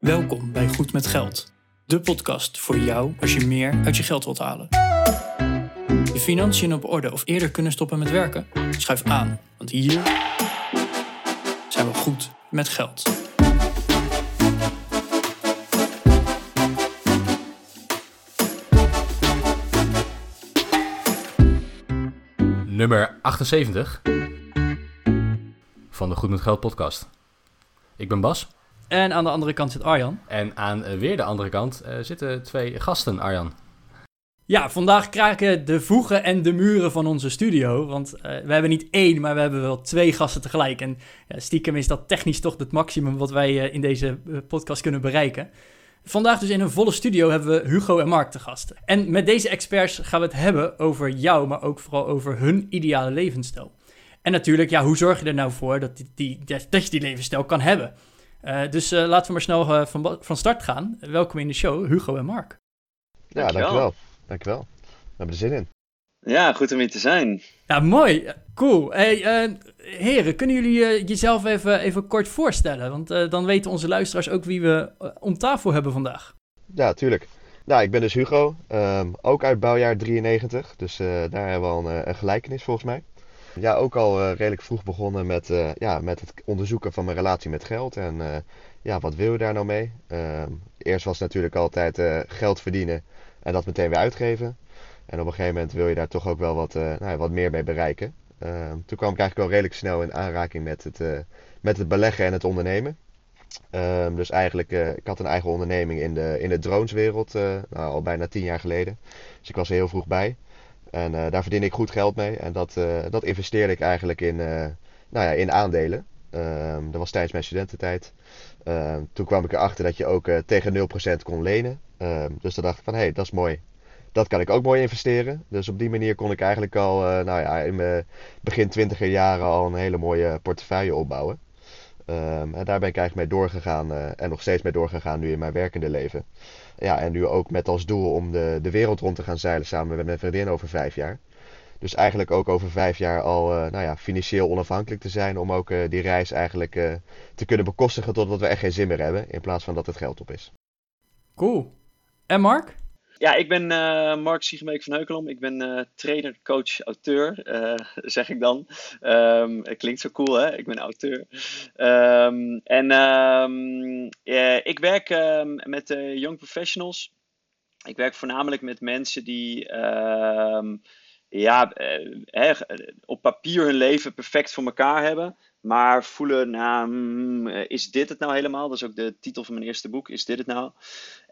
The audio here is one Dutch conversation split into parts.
Welkom bij Goed met Geld, de podcast voor jou als je meer uit je geld wilt halen. Je financiën op orde of eerder kunnen stoppen met werken? Schuif aan, want hier zijn we goed met geld. Nummer 78 van de Goed met Geld podcast. Ik ben Bas En aan de andere kant zit Arjan. en aan eh, weer de andere kant eh, zitten twee gasten, Arjan. Ja, vandaag kraken de voegen en de muren van onze studio. Want eh, we hebben niet één, maar we hebben wel twee gasten tegelijk. En stiekem is dat technisch toch het maximum wat wij in deze podcast kunnen bereiken. Vandaag dus in een volle studio hebben we Hugo en Mark te gasten. En met deze experts gaan we het hebben over jou, maar ook vooral over hun ideale levensstijl. En natuurlijk, ja, hoe zorg je er nou voor dat, die, die, dat je die levensstijl kan hebben? Eh, dus eh, laten we maar snel eh, van, van start gaan. Welkom in de show, Hugo en Mark. Ja, Dankjewel. dankjewel. Dankjewel. We hebben er zin in. Ja, goed om hier te zijn. Ja, mooi. Cool. Hey, eh, heren, kunnen jullie jezelf even, even kort voorstellen? Want eh, dan weten onze luisteraars ook wie we om tafel hebben vandaag. Ja, tuurlijk. Nou, ik ben dus Hugo, ehm, ook uit bouwjaar 93, dus eh, daar hebben we al een, eh, een gelijkenis volgens mij. Ja, ook al eh, redelijk vroeg begonnen met, eh, ja, met het onderzoeken van mijn relatie met geld en eh, ja, wat wil je daar nou mee? Ehm, eerst was natuurlijk altijd geld verdienen en dat meteen weer uitgeven. En op een gegeven moment wil je daar toch ook wel wat, nou wat meer mee bereiken. Ehm, toen kwam ik eigenlijk al redelijk snel in aanraking met het, met het beleggen en het ondernemen. Ehm, dus eigenlijk, eh, ik had een eigen onderneming in de, in de droneswereld, nou, al bijna tien jaar geleden. Dus ik was er heel vroeg bij. En eh, daar verdiende ik goed geld mee. En dat, eh, dat investeerde ik eigenlijk in, eh, nou ja, in aandelen. Ehm, dat was tijdens mijn studententijd. Ehm, toen kwam ik erachter dat je ook tegen 0% kon lenen. Ehm, dus toen dacht ik van, hé, hey, dat is mooi. Dat kan ik ook mooi investeren. Dus op die manier kon ik eigenlijk al, nou ja, in mijn begin twintiger jaren al een hele mooie portefeuille opbouwen. En daar ben ik eigenlijk mee doorgegaan en nog steeds mee doorgegaan nu in mijn werkende leven. Ja, en nu ook met als doel om de, de wereld rond te gaan zeilen samen met mijn vriendin over vijf jaar. Dus eigenlijk ook over vijf jaar al eh, nou ja, financieel onafhankelijk te zijn om ook eh, die reis eigenlijk eh, te kunnen bekostigen totdat we echt geen zin meer hebben in plaats van dat het geld op is. Cool. En Mark? Ja, ik ben eh, Mark Siegenbeek van Heukelom. Ik ben eh, trainer, coach, auteur, eh, zeg ik dan. Ehm, het klinkt zo cool, hè? Ik ben auteur. Ehm, en ehm, eh, ik werk met young professionals. Ik werk voornamelijk met mensen die ja, op papier hun leven perfect voor elkaar hebben. Maar voelen, nou, hmm, eh, is dit het nou helemaal? Dat is ook de titel van mijn eerste boek. Is dit het nou?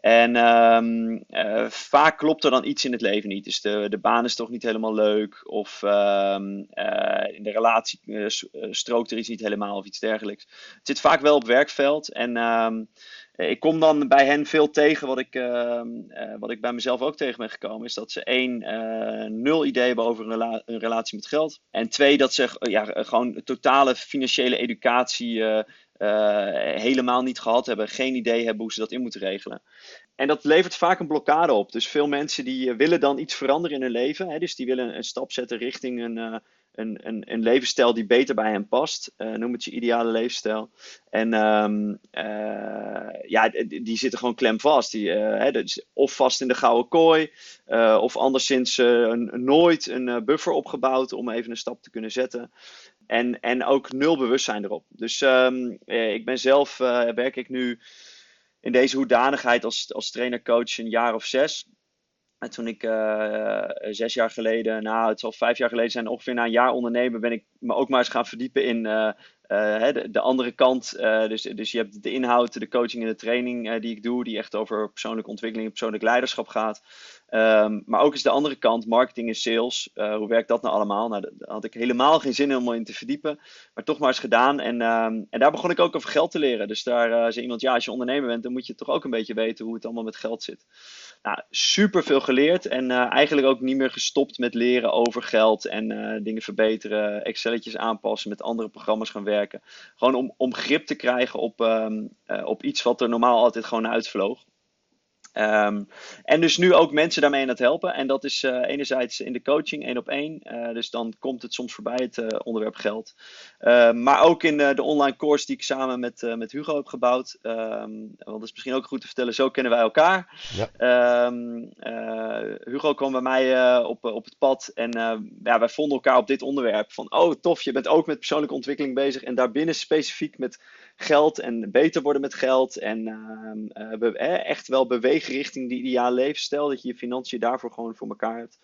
En ehm, eh, vaak klopt er dan iets in het leven niet. Dus de, de baan is toch niet helemaal leuk. Of ehm, eh, in de relatie strookt er iets niet helemaal of iets dergelijks. Het zit vaak wel op werkveld. En ehm, eh, ik kom dan bij hen veel tegen wat ik, ehm, eh, wat ik bij mezelf ook tegen ben gekomen. Is dat ze één, eh, nul idee hebben over een, rela- een relatie met geld. En twee, dat ze eh, ja, eh, gewoon totale financiële educatie eh, eh, helemaal niet gehad hebben. Geen idee hebben hoe ze dat in moeten regelen. En dat levert vaak een blokkade op. Dus veel mensen die eh, willen dan iets veranderen in hun leven. Hè? Dus die willen een stap zetten richting een, eh, een, een, levensstijl die beter bij hen past. Eh, noem het je ideale levensstijl. En ehm, eh, ja, die, zitten gewoon klem vast. Die, eh, hè, of vast in de gouden kooi. of anderszins nooit een buffer opgebouwd om even een stap te kunnen zetten. En, en ook nul bewustzijn erop. Dus ehm, eh, ik ben zelf, werk ik nu in deze hoedanigheid als, als trainer-coach een jaar of zes. En toen ik eh, zes jaar geleden, nou het zal vijf jaar geleden zijn, ongeveer na een jaar ondernemen, ben ik me ook maar eens gaan verdiepen in eh, eh, de, de andere kant. Dus, dus je hebt de inhoud, de coaching en de training die ik doe, die echt over persoonlijke ontwikkeling en persoonlijk leiderschap gaat. Ehm, maar ook is de andere kant, marketing en sales. Hoe werkt dat nou allemaal? Nou, daar had ik helemaal geen zin om in te verdiepen. Maar toch maar eens gedaan. En, ehm, en daar begon ik ook over geld te leren. Dus daar zei iemand, ja, als je ondernemer bent, dan moet je toch ook een beetje weten hoe het allemaal met geld zit. Nou, super veel geleerd. En eh, eigenlijk ook niet meer gestopt met leren over geld. En eh, dingen verbeteren, Excelletjes aanpassen, met andere programma's gaan werken. Gewoon om, om grip te krijgen op, ehm, eh, op iets wat er normaal altijd gewoon uitvloog. Ehm, en dus nu ook mensen daarmee aan het helpen. En dat is uh, enerzijds in de coaching, één op één. Uh, dus dan komt het soms voorbij, het uh, onderwerp geld. Ehm, maar ook in de online course die ik samen met, met Hugo heb gebouwd. Um, want dat is misschien ook goed te vertellen, zo kennen wij elkaar. Ja. Hugo kwam bij mij op, op het pad en ja, wij vonden elkaar op dit onderwerp. Van, oh tof, je bent ook met persoonlijke ontwikkeling bezig. En daarbinnen specifiek met geld en beter worden met geld. En echt wel bewegen richting die ideale levensstijl. Dat je je financiën daarvoor gewoon voor elkaar hebt.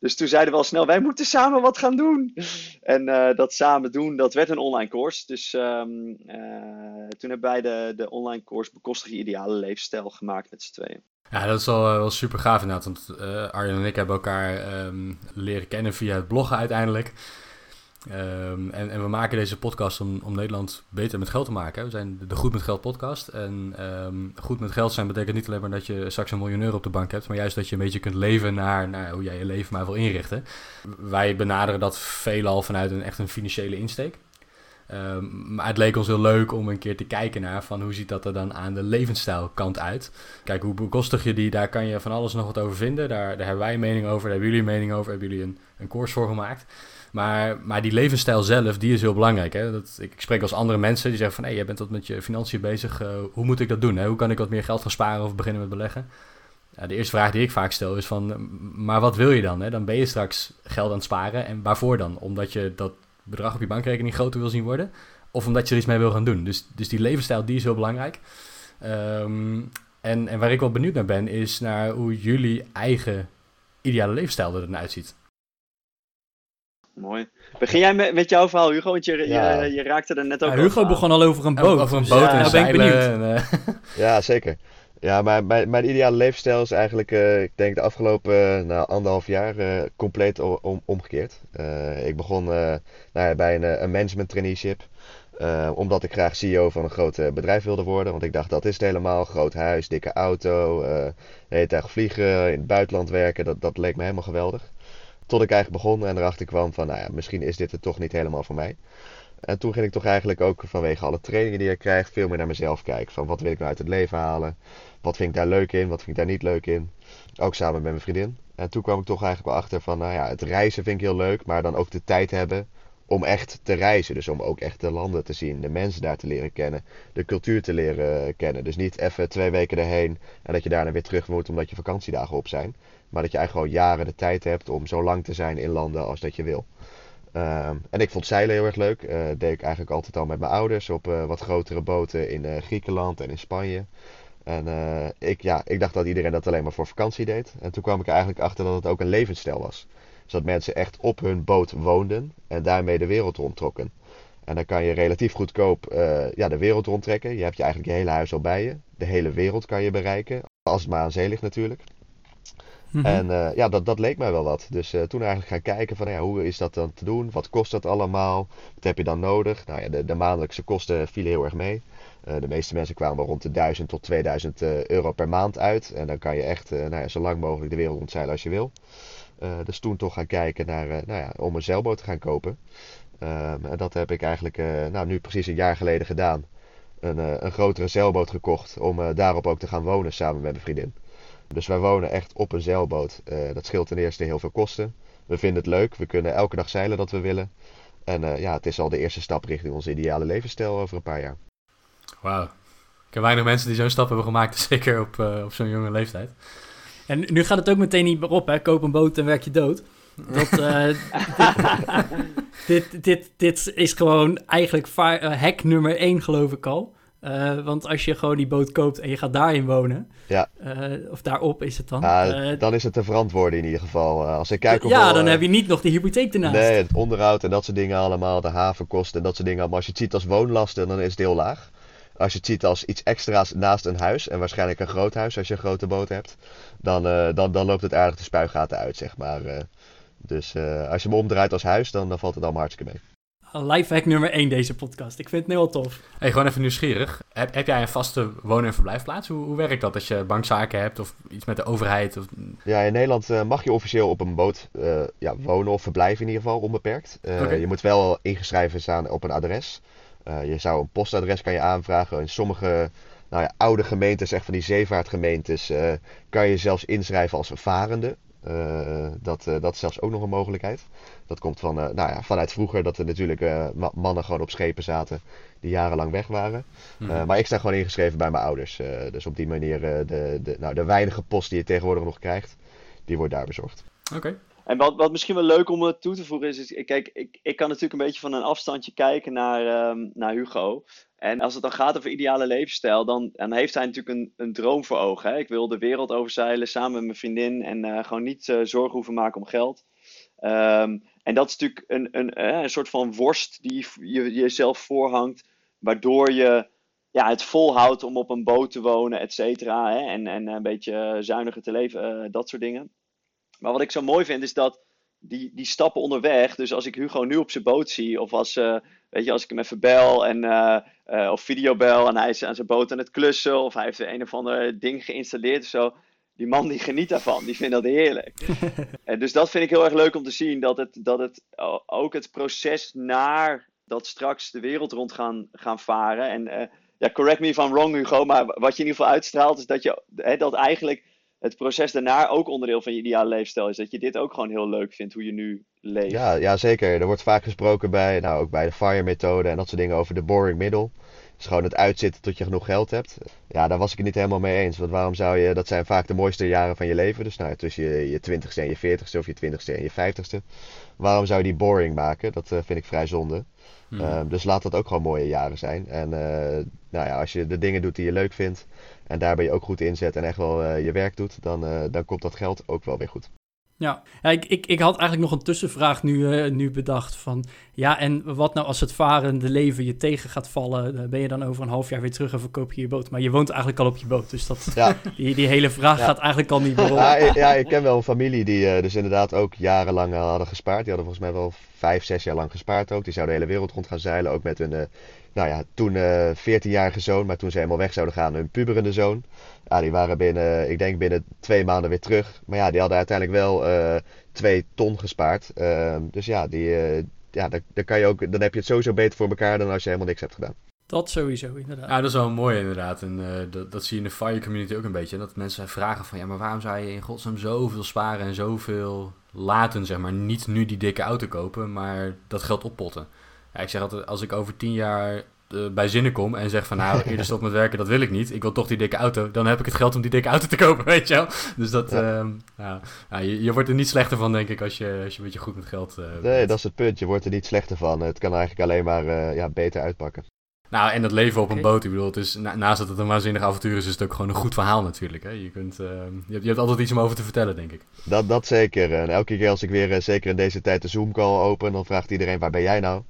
Dus toen zeiden we al snel, wij moeten samen wat gaan doen. En uh, dat samen doen, dat werd een online course. Dus um, uh, toen hebben wij de, online course Bekostig ideale levensstijl gemaakt met z'n tweeën. Ja, dat is wel, wel super gaaf inderdaad. Want Arjen en ik hebben elkaar um, leren kennen via het bloggen uiteindelijk. Um, en, en, we maken deze podcast om, om Nederland beter met geld te maken. We zijn de Goed met Geld podcast. En um, goed met geld zijn betekent niet alleen maar dat je straks een miljoen euro op de bank hebt, maar juist dat je een beetje kunt leven naar, hoe jij je leven maar wil inrichten. Wij benaderen dat veelal vanuit een echt een financiële insteek. Um, maar het leek ons heel leuk om een keer te kijken naar van hoe ziet dat er dan aan de levensstijlkant uit. Kijk, hoe bekostig je die, daar kan je van alles nog wat over vinden. Daar, daar hebben wij een mening over, daar hebben jullie een mening over, hebben jullie een, een course voor gemaakt. Maar, maar die levensstijl zelf, die is heel belangrijk. Hè? Dat, ik, spreek als andere mensen die zeggen van... hé, jij bent wat met je financiën bezig. Uh, hoe moet ik dat doen? Hè? Hoe kan ik wat meer geld gaan sparen of beginnen met beleggen? De eerste vraag die ik vaak stel is van... maar wat wil je dan? Hè? Dan ben je straks geld aan het sparen. En waarvoor dan? Omdat je dat bedrag op je bankrekening groter wil zien worden? Of omdat je er iets mee wil gaan doen? Dus, dus die levensstijl, die is heel belangrijk. Um, en, en waar ik wel benieuwd naar ben, is naar hoe jullie eigen ideale levensstijl er dan uitziet. Mooi. Begin jij met, met jouw verhaal, Hugo? Want je, je, je, raakte er net ook ja, Hugo begon al over een boot. Over een boot ja, en ben ik benieuwd. En, uh... Ja, zeker. Ja, maar mijn, mijn ideale levensstijl is eigenlijk, uh, ik denk de afgelopen nou, anderhalf jaar uh, compleet om, omgekeerd. ik begon nou, bij een, een management traineeship. omdat ik graag CEO van een groot bedrijf wilde worden. Want ik dacht, dat is het helemaal. Groot huis, dikke auto, de hele dag vliegen, in het buitenland werken. Dat, dat leek me helemaal geweldig. Tot ik eigenlijk begon en erachter kwam van, nou ja, misschien is dit het toch niet helemaal voor mij. En toen ging ik toch eigenlijk ook vanwege alle trainingen die ik krijg, veel meer naar mezelf kijken. Van wat wil ik nou uit het leven halen? Wat vind ik daar leuk in? Wat vind ik daar niet leuk in? Ook samen met mijn vriendin. En toen kwam ik toch eigenlijk wel achter van, nou ja, het reizen vind ik heel leuk, maar dan ook de tijd hebben om echt te reizen. Dus om ook echt de landen te zien, de mensen daar te leren kennen, de cultuur te leren kennen. Dus niet even twee weken erheen en dat je daarna weer terug moet omdat je vakantiedagen op zijn. Maar dat je eigenlijk gewoon jaren de tijd hebt om zo lang te zijn in landen als dat je wil. Ehm, en ik vond zeilen heel erg leuk. Uh, deed ik eigenlijk altijd al met mijn ouders op uh, wat grotere boten in uh, Griekenland en in Spanje. En ik, ja, ik dacht dat iedereen dat alleen maar voor vakantie deed. En toen kwam ik er eigenlijk achter dat het ook een levensstijl was. Dus dat mensen echt op hun boot woonden en daarmee de wereld rondtrokken. En dan kan je relatief goedkoop ja, de wereld rondtrekken. Je hebt je eigenlijk je hele huis al bij je. De hele wereld kan je bereiken. Als het maar aan zee ligt natuurlijk. Mhm. En uh, ja, dat, dat leek mij wel wat. Dus uh, toen eigenlijk gaan kijken van ja, hoe is dat dan te doen? Wat kost dat allemaal? Wat heb je dan nodig? Nou ja, de, de maandelijkse kosten vielen heel erg mee. Uh, de meeste mensen kwamen rond de 1000 tot 2000 euro per maand uit. En dan kan je echt nou ja, zo lang mogelijk de wereld rondzeilen als je wil. dus toen toch gaan kijken naar, nou ja, om een zeilboot te gaan kopen. Ehm, en dat heb ik eigenlijk nou, nu precies een jaar geleden gedaan. Een, een grotere zeilboot gekocht om daarop ook te gaan wonen samen met mijn vriendin. Dus wij wonen echt op een zeilboot. Uh, dat scheelt ten eerste heel veel kosten. We vinden het leuk. We kunnen elke dag zeilen dat we willen. En uh, ja, het is al de eerste stap richting onze ideale levensstijl over een paar jaar. Wauw. Ik ken weinig mensen die zo'n stap hebben gemaakt, zeker op, uh, op zo'n jonge leeftijd. En nu gaat het ook meteen niet meer op, hè? Koop een boot en werk je dood. Dat, dit, dit, dit, dit, is gewoon eigenlijk hack nummer 1, geloof ik al. Uh, want als je gewoon die boot koopt en je gaat daarin wonen, ja. Uh, of daarop is het dan. Uh, dan is het te verantwoorden in ieder geval. als ik kijk ja, dan heb je niet nog de hypotheek ernaast. Nee, het onderhoud en dat soort dingen allemaal, de havenkosten en dat soort dingen. Maar als je het ziet als woonlasten, dan is het heel laag. Als je het ziet als iets extra's naast een huis, en waarschijnlijk een groot huis als je een grote boot hebt, dan, dan, dan loopt het aardig de spuigaten uit, zeg maar. dus als je hem omdraait als huis, dan, dan valt het allemaal hartstikke mee lifehack nummer 1 deze podcast. Ik vind het heel tof. Hey, gewoon even nieuwsgierig. Heb, heb jij een vaste woon- en verblijfplaats? Hoe, hoe werkt dat als je bankzaken hebt of iets met de overheid? Of... Ja, in Nederland uh, mag je officieel op een boot uh, ja, wonen of verblijven in ieder geval, onbeperkt. Uh, okay. Je moet wel ingeschreven staan op een adres. je zou een postadres kan je aanvragen. In sommige nou ja, oude gemeentes, echt van die zeevaartgemeentes, kan je zelfs inschrijven als varende. Dat, dat is zelfs ook nog een mogelijkheid. Dat komt van, nou ja, vanuit vroeger dat er natuurlijk mannen gewoon op schepen zaten die jarenlang weg waren. Mhm. maar ik sta gewoon ingeschreven bij mijn ouders. dus op die manier de, de, nou, de weinige post die je tegenwoordig nog krijgt, die wordt daar bezorgd. Oké. En wat, wat misschien wel leuk om toe te voegen is, kijk, ik, ik kan natuurlijk een beetje van een afstandje kijken naar, um, naar Hugo. En als het dan gaat over ideale levensstijl, dan, dan heeft hij natuurlijk een, een droom voor ogen. Hè? Ik wil de wereld overzeilen samen met mijn vriendin en uh, gewoon niet uh, zorgen hoeven maken om geld. Um, en dat is natuurlijk een, een, uh, een soort van worst die je jezelf voorhangt, waardoor je ja, het volhoudt om op een boot te wonen, et cetera. En, en een beetje zuiniger te leven, dat soort dingen. Maar wat ik zo mooi vind is dat die, die stappen onderweg. Dus als ik Hugo nu op zijn boot zie, of als, uh, weet je, als ik hem even bel en, uh, uh, of videobel en hij is aan zijn boot aan het klussen, of hij heeft een of ander ding geïnstalleerd of zo. Die man die geniet daarvan, die vindt dat heerlijk. en dus dat vind ik heel erg leuk om te zien, dat het, dat het ook het proces naar dat straks de wereld rond gaan, gaan varen. En ja, correct me if I'm wrong Hugo, maar wat je in ieder geval uitstraalt is dat, je, hè, dat eigenlijk het proces daarna ook onderdeel van je ideale leefstijl is. Dat je dit ook gewoon heel leuk vindt, hoe je nu leeft. Ja, ja zeker. Er wordt vaak gesproken bij, nou, ook bij de FIRE-methode en dat soort dingen over de boring middle. Dus gewoon het uitzitten tot je genoeg geld hebt. Ja, daar was ik het niet helemaal mee eens. Want waarom zou je, dat zijn vaak de mooiste jaren van je leven. Dus nou, tussen je, je 20ste en je 40ste of je 20ste en je 50ste. Waarom zou je die boring maken? Dat uh, vind ik vrij zonde. Hmm. Um, dus laat dat ook gewoon mooie jaren zijn. En uh, nou ja, als je de dingen doet die je leuk vindt en daar ben je ook goed inzet en echt wel uh, je werk doet, dan, uh, dan komt dat geld ook wel weer goed. Ja, ja ik, ik, ik had eigenlijk nog een tussenvraag nu, uh, nu bedacht van... Ja, en wat nou als het varende leven je tegen gaat vallen? Ben je dan over een half jaar weer terug en verkoop je je boot? Maar je woont eigenlijk al op je boot, dus dat, ja. die, die hele vraag ja. gaat eigenlijk al niet meer Ja, ja, ik ken wel een familie die dus inderdaad ook jarenlang hadden gespaard. Die hadden volgens mij wel vijf, zes jaar lang gespaard ook. Die zouden de hele wereld rond gaan zeilen, ook met hun nou ja, toen uh, 14-jarige zoon, maar toen ze helemaal weg zouden gaan, hun puberende zoon. Ja, die waren binnen, ik denk binnen twee maanden weer terug. Maar ja, die hadden uiteindelijk wel uh, twee ton gespaard. Uh, dus ja, die, uh, ja dan, dan, kan je ook, dan heb je het sowieso beter voor elkaar dan als je helemaal niks hebt gedaan. Dat sowieso, inderdaad. Ja, dat is wel mooi inderdaad. En dat, dat zie je in de fire community ook een beetje. Dat mensen vragen van, ja, maar waarom zou je in godsnaam zoveel sparen en zoveel laten, zeg maar. Niet nu die dikke auto kopen, maar dat geld oppotten. Ja, ik zeg altijd, als ik over tien jaar uh, bij zinnen kom en zeg van nou, eerder stop met werken, dat wil ik niet. Ik wil toch die dikke auto. Dan heb ik het geld om die dikke auto te kopen, weet je wel. Dus dat, ja. Uh, ja, je, je, wordt er niet slechter van, denk ik, als je, als je een beetje goed met geld uh, Nee, bent. dat is het punt. Je wordt er niet slechter van. Het kan eigenlijk alleen maar uh, ja, beter uitpakken. Nou, en dat leven op een boot, ik bedoel, het is, na, naast dat het een waanzinnig avontuur is, is het ook gewoon een goed verhaal natuurlijk. Hè? Je, kunt, uh, je, hebt, je, hebt, altijd iets om over te vertellen, denk ik. Dat, dat zeker. En elke keer als ik weer, zeker in deze tijd, de Zoom-call open, dan vraagt iedereen, waar ben jij nou?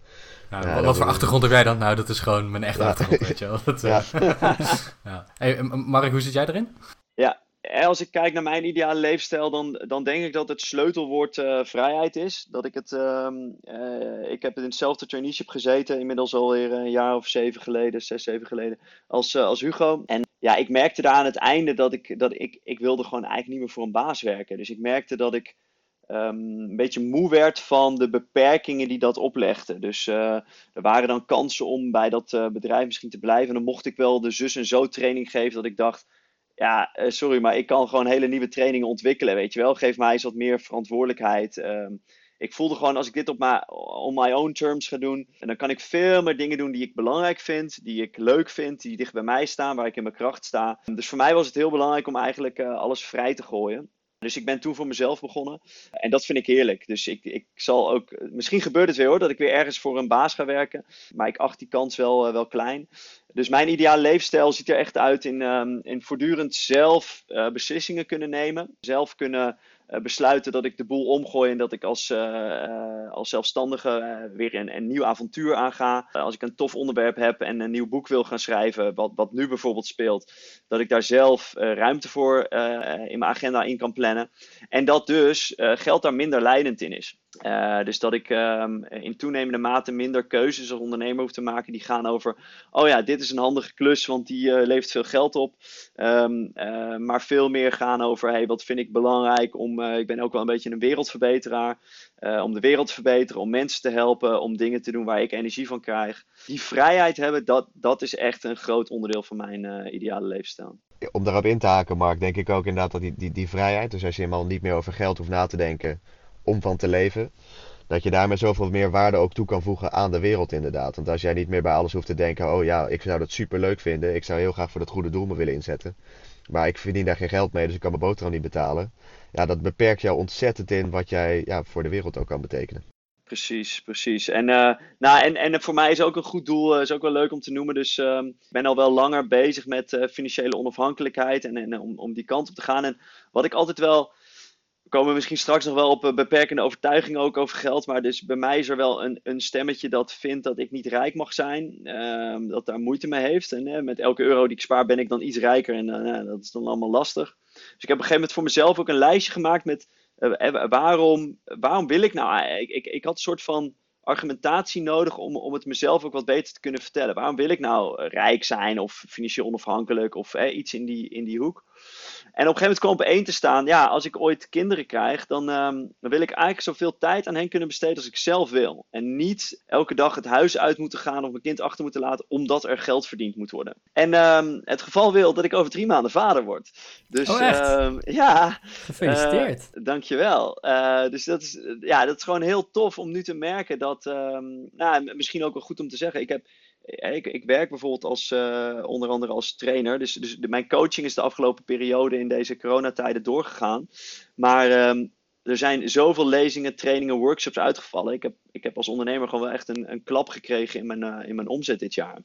Nou, ja, wat voor achtergrond heb jij dan? Nou, dat is gewoon mijn echte achtergrond, weet je wel. Dat, ja. ja. Hey, Mark, hoe zit jij erin? Ja, als ik kijk naar mijn ideale leefstijl, dan, dan denk ik dat het sleutelwoord uh, vrijheid is. Dat ik het, uh, ik heb in hetzelfde traineeship gezeten, inmiddels alweer een jaar of zeven geleden, zes, zeven geleden, als, als Hugo. En ja, ik merkte daar aan het einde dat ik, dat ik, ik wilde gewoon eigenlijk niet meer voor een baas werken. Dus ik merkte dat ik um, een beetje moe werd van de beperkingen die dat oplegde. Dus uh, er waren dan kansen om bij dat uh, bedrijf misschien te blijven. En dan mocht ik wel de zus en zo training geven dat ik dacht, ja, uh, sorry, maar ik kan gewoon hele nieuwe trainingen ontwikkelen, weet je wel. Geef mij eens wat meer verantwoordelijkheid. Um, ik voelde gewoon, als ik dit op my, on my own terms ga doen, en dan kan ik veel meer dingen doen die ik belangrijk vind, die ik leuk vind, die dicht bij mij staan, waar ik in mijn kracht sta. Dus voor mij was het heel belangrijk om eigenlijk alles vrij te gooien. Dus ik ben toen voor mezelf begonnen. En dat vind ik heerlijk. Dus ik, ik zal ook. Misschien gebeurt het weer hoor, dat ik weer ergens voor een baas ga werken. Maar ik acht die kans wel, uh, wel klein. Dus mijn ideale leefstijl ziet er echt uit in, um, in voortdurend zelf uh, beslissingen kunnen nemen. Zelf kunnen besluiten dat ik de boel omgooi en dat ik als, uh, als zelfstandige weer een, een nieuw avontuur aanga. als ik een tof onderwerp heb en een nieuw boek wil gaan schrijven, wat, wat nu bijvoorbeeld speelt, dat ik daar zelf ruimte voor in mijn agenda in kan plannen. En dat dus geld daar minder leidend in is. Uh, dus dat ik um, in toenemende mate minder keuzes als ondernemer hoef te maken die gaan over, oh ja, dit is een handige klus, want die uh, levert veel geld op. Um, uh, maar veel meer gaan over, hey, wat vind ik belangrijk om, ik ben ook wel een beetje een wereldverbeteraar, om de wereld te verbeteren, om mensen te helpen, om dingen te doen waar ik energie van krijg. Die vrijheid hebben, dat, dat is echt een groot onderdeel van mijn ideale levensstijl. Om daarop in te haken, Mark, denk ik ook inderdaad dat die, die, die vrijheid, dus als je helemaal niet meer over geld hoeft na te denken om van te leven. Dat je daarmee zoveel meer waarde ook toe kan voegen aan de wereld inderdaad. Want als jij niet meer bij alles hoeft te denken, oh ja, ik zou dat super leuk vinden. Ik zou heel graag voor dat goede doel me willen inzetten. Maar ik verdien daar geen geld mee, dus ik kan mijn boterham niet betalen. Ja, dat beperkt jou ontzettend in wat jij ja, voor de wereld ook kan betekenen. Precies, precies. En, uh, nou, en, en voor mij is ook een goed doel, uh, is ook wel leuk om te noemen. Dus uh, ik ben al wel langer bezig met uh, financiële onafhankelijkheid en, en om, om die kant op te gaan. En wat ik altijd wel komen misschien straks nog wel op een beperkende overtuiging ook over geld. Maar dus bij mij is er wel een, een stemmetje dat vindt dat ik niet rijk mag zijn. Uh, dat daar moeite mee heeft. En uh, met elke euro die ik spaar ben ik dan iets rijker. En uh, dat is dan allemaal lastig. Dus ik heb op een gegeven moment voor mezelf ook een lijstje gemaakt met eh, waarom, waarom wil ik nou... Ik, ik, ik had een soort van argumentatie nodig om, om het mezelf ook wat beter te kunnen vertellen. Waarom wil ik nou rijk zijn of financieel onafhankelijk of iets in die, in die hoek? En op een gegeven moment kwam op één te staan, ja, als ik ooit kinderen krijg, dan, um, dan wil ik eigenlijk zoveel tijd aan hen kunnen besteden als ik zelf wil. En niet elke dag het huis uit moeten gaan of mijn kind achter moeten laten, omdat er geld verdiend moet worden. En um, het geval wil dat ik over drie maanden vader word. Dus oh, echt? Um, ja. Gefeliciteerd. Uh, dankjewel. Uh, dus dat is, ja, dat is gewoon heel tof om nu te merken dat, nou, misschien ook wel goed om te zeggen, ik heb ik, ik, werk bijvoorbeeld als, uh, onder andere als trainer. Dus, dus mijn coaching is de afgelopen periode in deze coronatijden doorgegaan. Maar um, er zijn zoveel lezingen, trainingen, workshops uitgevallen. Ik heb, ik heb als ondernemer gewoon wel echt een, een klap gekregen in mijn, uh, in mijn omzet dit jaar.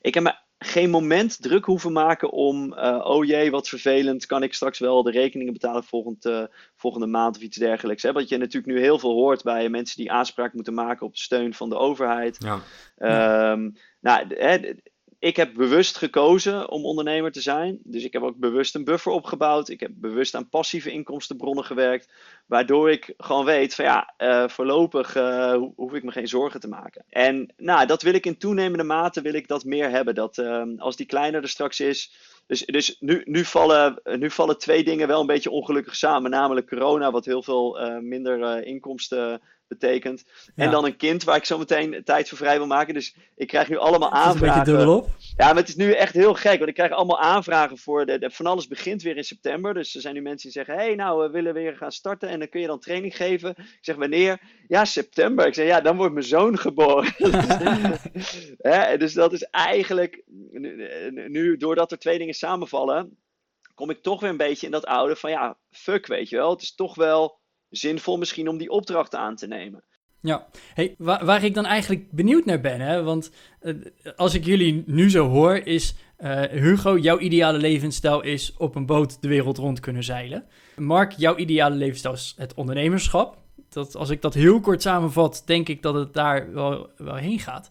Ik heb me geen moment druk hoeven maken om, uh, oh jee, wat vervelend, kan ik straks wel de rekeningen betalen volgend, uh, volgende maand of iets dergelijks. Hè? Wat je natuurlijk nu heel veel hoort bij mensen die aanspraak moeten maken op steun van de overheid. Ja. Um, nou, hè, ik heb bewust gekozen om ondernemer te zijn. Dus ik heb ook bewust een buffer opgebouwd. Ik heb bewust aan passieve inkomstenbronnen gewerkt. Waardoor ik gewoon weet van ja, uh, voorlopig uh, hoef ik me geen zorgen te maken. En nou, dat wil ik in toenemende mate wil ik dat meer hebben. Dat uh, als die kleiner er straks is. Dus, dus nu, nu, vallen, nu vallen twee dingen wel een beetje ongelukkig samen. Namelijk corona, wat heel veel minder inkomsten betekent. Ja. En dan een kind waar ik zo meteen tijd voor vrij wil maken. Dus ik krijg nu allemaal aanvragen. Een op. Ja, maar het is nu echt heel gek. Want ik krijg allemaal aanvragen voor. De, de, van alles begint weer in september. Dus er zijn nu mensen die zeggen: hé, hey, nou, we willen weer gaan starten. En dan kun je dan training geven. Ik zeg: wanneer? Ja, september. Ik zeg: ja, dan wordt mijn zoon geboren. Dus dat is eigenlijk. Nu, nu, doordat er twee dingen samenvallen. Kom ik toch weer een beetje in dat oude van ja, fuck, weet je wel. Het is toch wel zinvol misschien om die opdracht aan te nemen. Ja, hey, waar, waar ik dan eigenlijk benieuwd naar ben, hè? want uh, als ik jullie nu zo hoor, is uh, Hugo, jouw ideale levensstijl is op een boot de wereld rond kunnen zeilen. Mark, jouw ideale levensstijl is het ondernemerschap. Dat, als ik dat heel kort samenvat, denk ik dat het daar wel, wel heen gaat.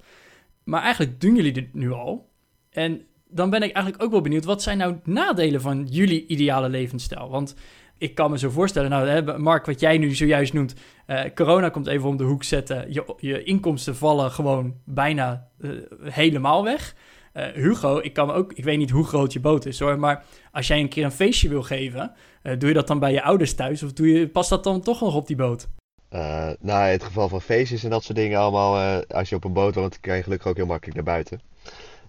Maar eigenlijk doen jullie dit nu al. En dan ben ik eigenlijk ook wel benieuwd, wat zijn nou nadelen van jullie ideale levensstijl? Want ik kan me zo voorstellen, nou, hè, Mark, wat jij nu zojuist noemt, uh, corona komt even om de hoek zetten. Je, je inkomsten vallen gewoon bijna uh, helemaal weg. Uh, Hugo, ik kan me ook, ik weet niet hoe groot je boot is hoor, maar als jij een keer een feestje wil geven, doe je dat dan bij je ouders thuis of doe je, past dat dan toch nog op die boot? nou, in het geval van feestjes en dat soort dingen allemaal, als je op een boot woont, kan je gelukkig ook heel makkelijk naar buiten.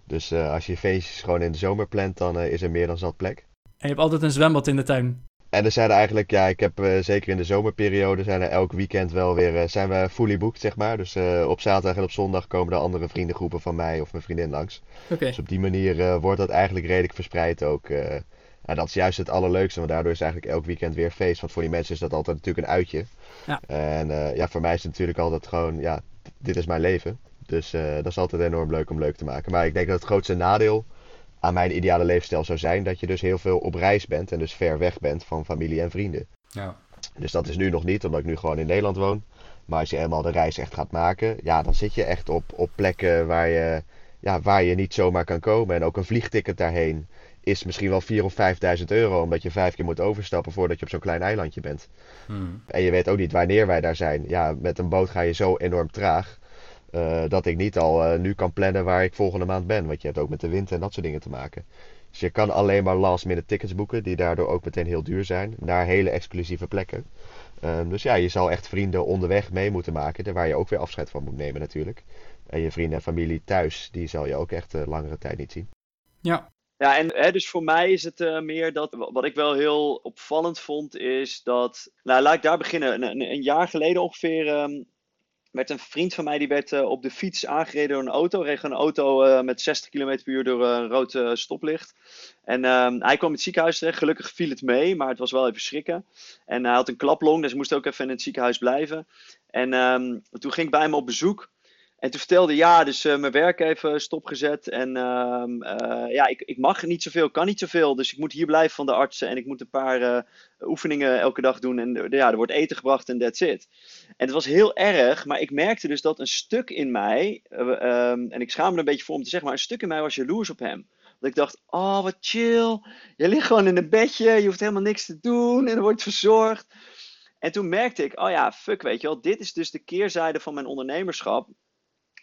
Dus als je feestjes gewoon in de zomer plant, dan is er meer dan zat plek. En je hebt altijd een zwembad in de tuin? En er zijn er eigenlijk, ja, ik heb uh, zeker in de zomerperiode zijn er elk weekend wel weer, uh, zijn we fully booked, zeg maar. Dus uh, op zaterdag en op zondag komen er andere vriendengroepen van mij of mijn vriendin langs. Okay. Dus op die manier wordt dat eigenlijk redelijk verspreid ook. en dat is juist het allerleukste, want daardoor is eigenlijk elk weekend weer feest. Want voor die mensen is dat altijd natuurlijk een uitje. Ja. En ja, voor mij is het natuurlijk altijd gewoon, ja, dit is mijn leven. Dus dat is altijd enorm leuk om leuk te maken. Maar ik denk dat het grootste nadeel aan mijn ideale levensstijl zou zijn dat je dus heel veel op reis bent en dus ver weg bent van familie en vrienden. Ja. Dus dat is nu nog niet, omdat ik nu gewoon in Nederland woon. Maar als je eenmaal de reis echt gaat maken, ja, dan zit je echt op, op plekken waar je, ja, waar je niet zomaar kan komen. En ook een vliegticket daarheen is misschien wel 4.000 of 5.000 euro, omdat je vijf keer moet overstappen voordat je op zo'n klein eilandje bent. Hmm. En je weet ook niet wanneer wij daar zijn. Ja, met een boot ga je zo enorm traag. Eh, dat ik niet al eh, nu kan plannen waar ik volgende maand ben. Want je hebt ook met de wind en dat soort dingen te maken. Dus je kan alleen maar last minute tickets boeken, die daardoor ook meteen heel duur zijn, naar hele exclusieve plekken. Ehm, dus ja, je zal echt vrienden onderweg mee moeten maken, waar je ook weer afscheid van moet nemen natuurlijk. En je vrienden en familie thuis, die zal je ook echt uh, langere tijd niet zien. Ja. Ja, en hè, dus voor mij is het uh, meer dat, wat ik wel heel opvallend vond, is dat, nou laat ik daar beginnen. Een, een jaar geleden ongeveer um, werd een vriend van mij, die werd uh, op de fiets aangereden door een auto. Reed een auto uh, met 60 km per uur door een rood stoplicht. En um, hij kwam in het ziekenhuis terecht. Gelukkig viel het mee, maar het was wel even schrikken. En hij had een klaplong, dus moest ook even in het ziekenhuis blijven. En um, toen ging ik bij hem op bezoek. En toen vertelde ja, dus uh, mijn werk even stopgezet. En uh, uh, ja, ik, ik mag niet zoveel, kan niet zoveel. Dus ik moet hier blijven van de artsen. En ik moet een paar uh, oefeningen elke dag doen. En ja, er wordt eten gebracht en that's it. En het was heel erg, maar ik merkte dus dat een stuk in mij, um, en ik schaam me een beetje voor om te zeggen, maar een stuk in mij was jaloers op hem. Dat ik dacht, oh wat chill, je ligt gewoon in een bedje, je hoeft helemaal niks te doen en er wordt verzorgd. En toen merkte ik, oh ja, fuck, weet je wel, dit is dus de keerzijde van mijn ondernemerschap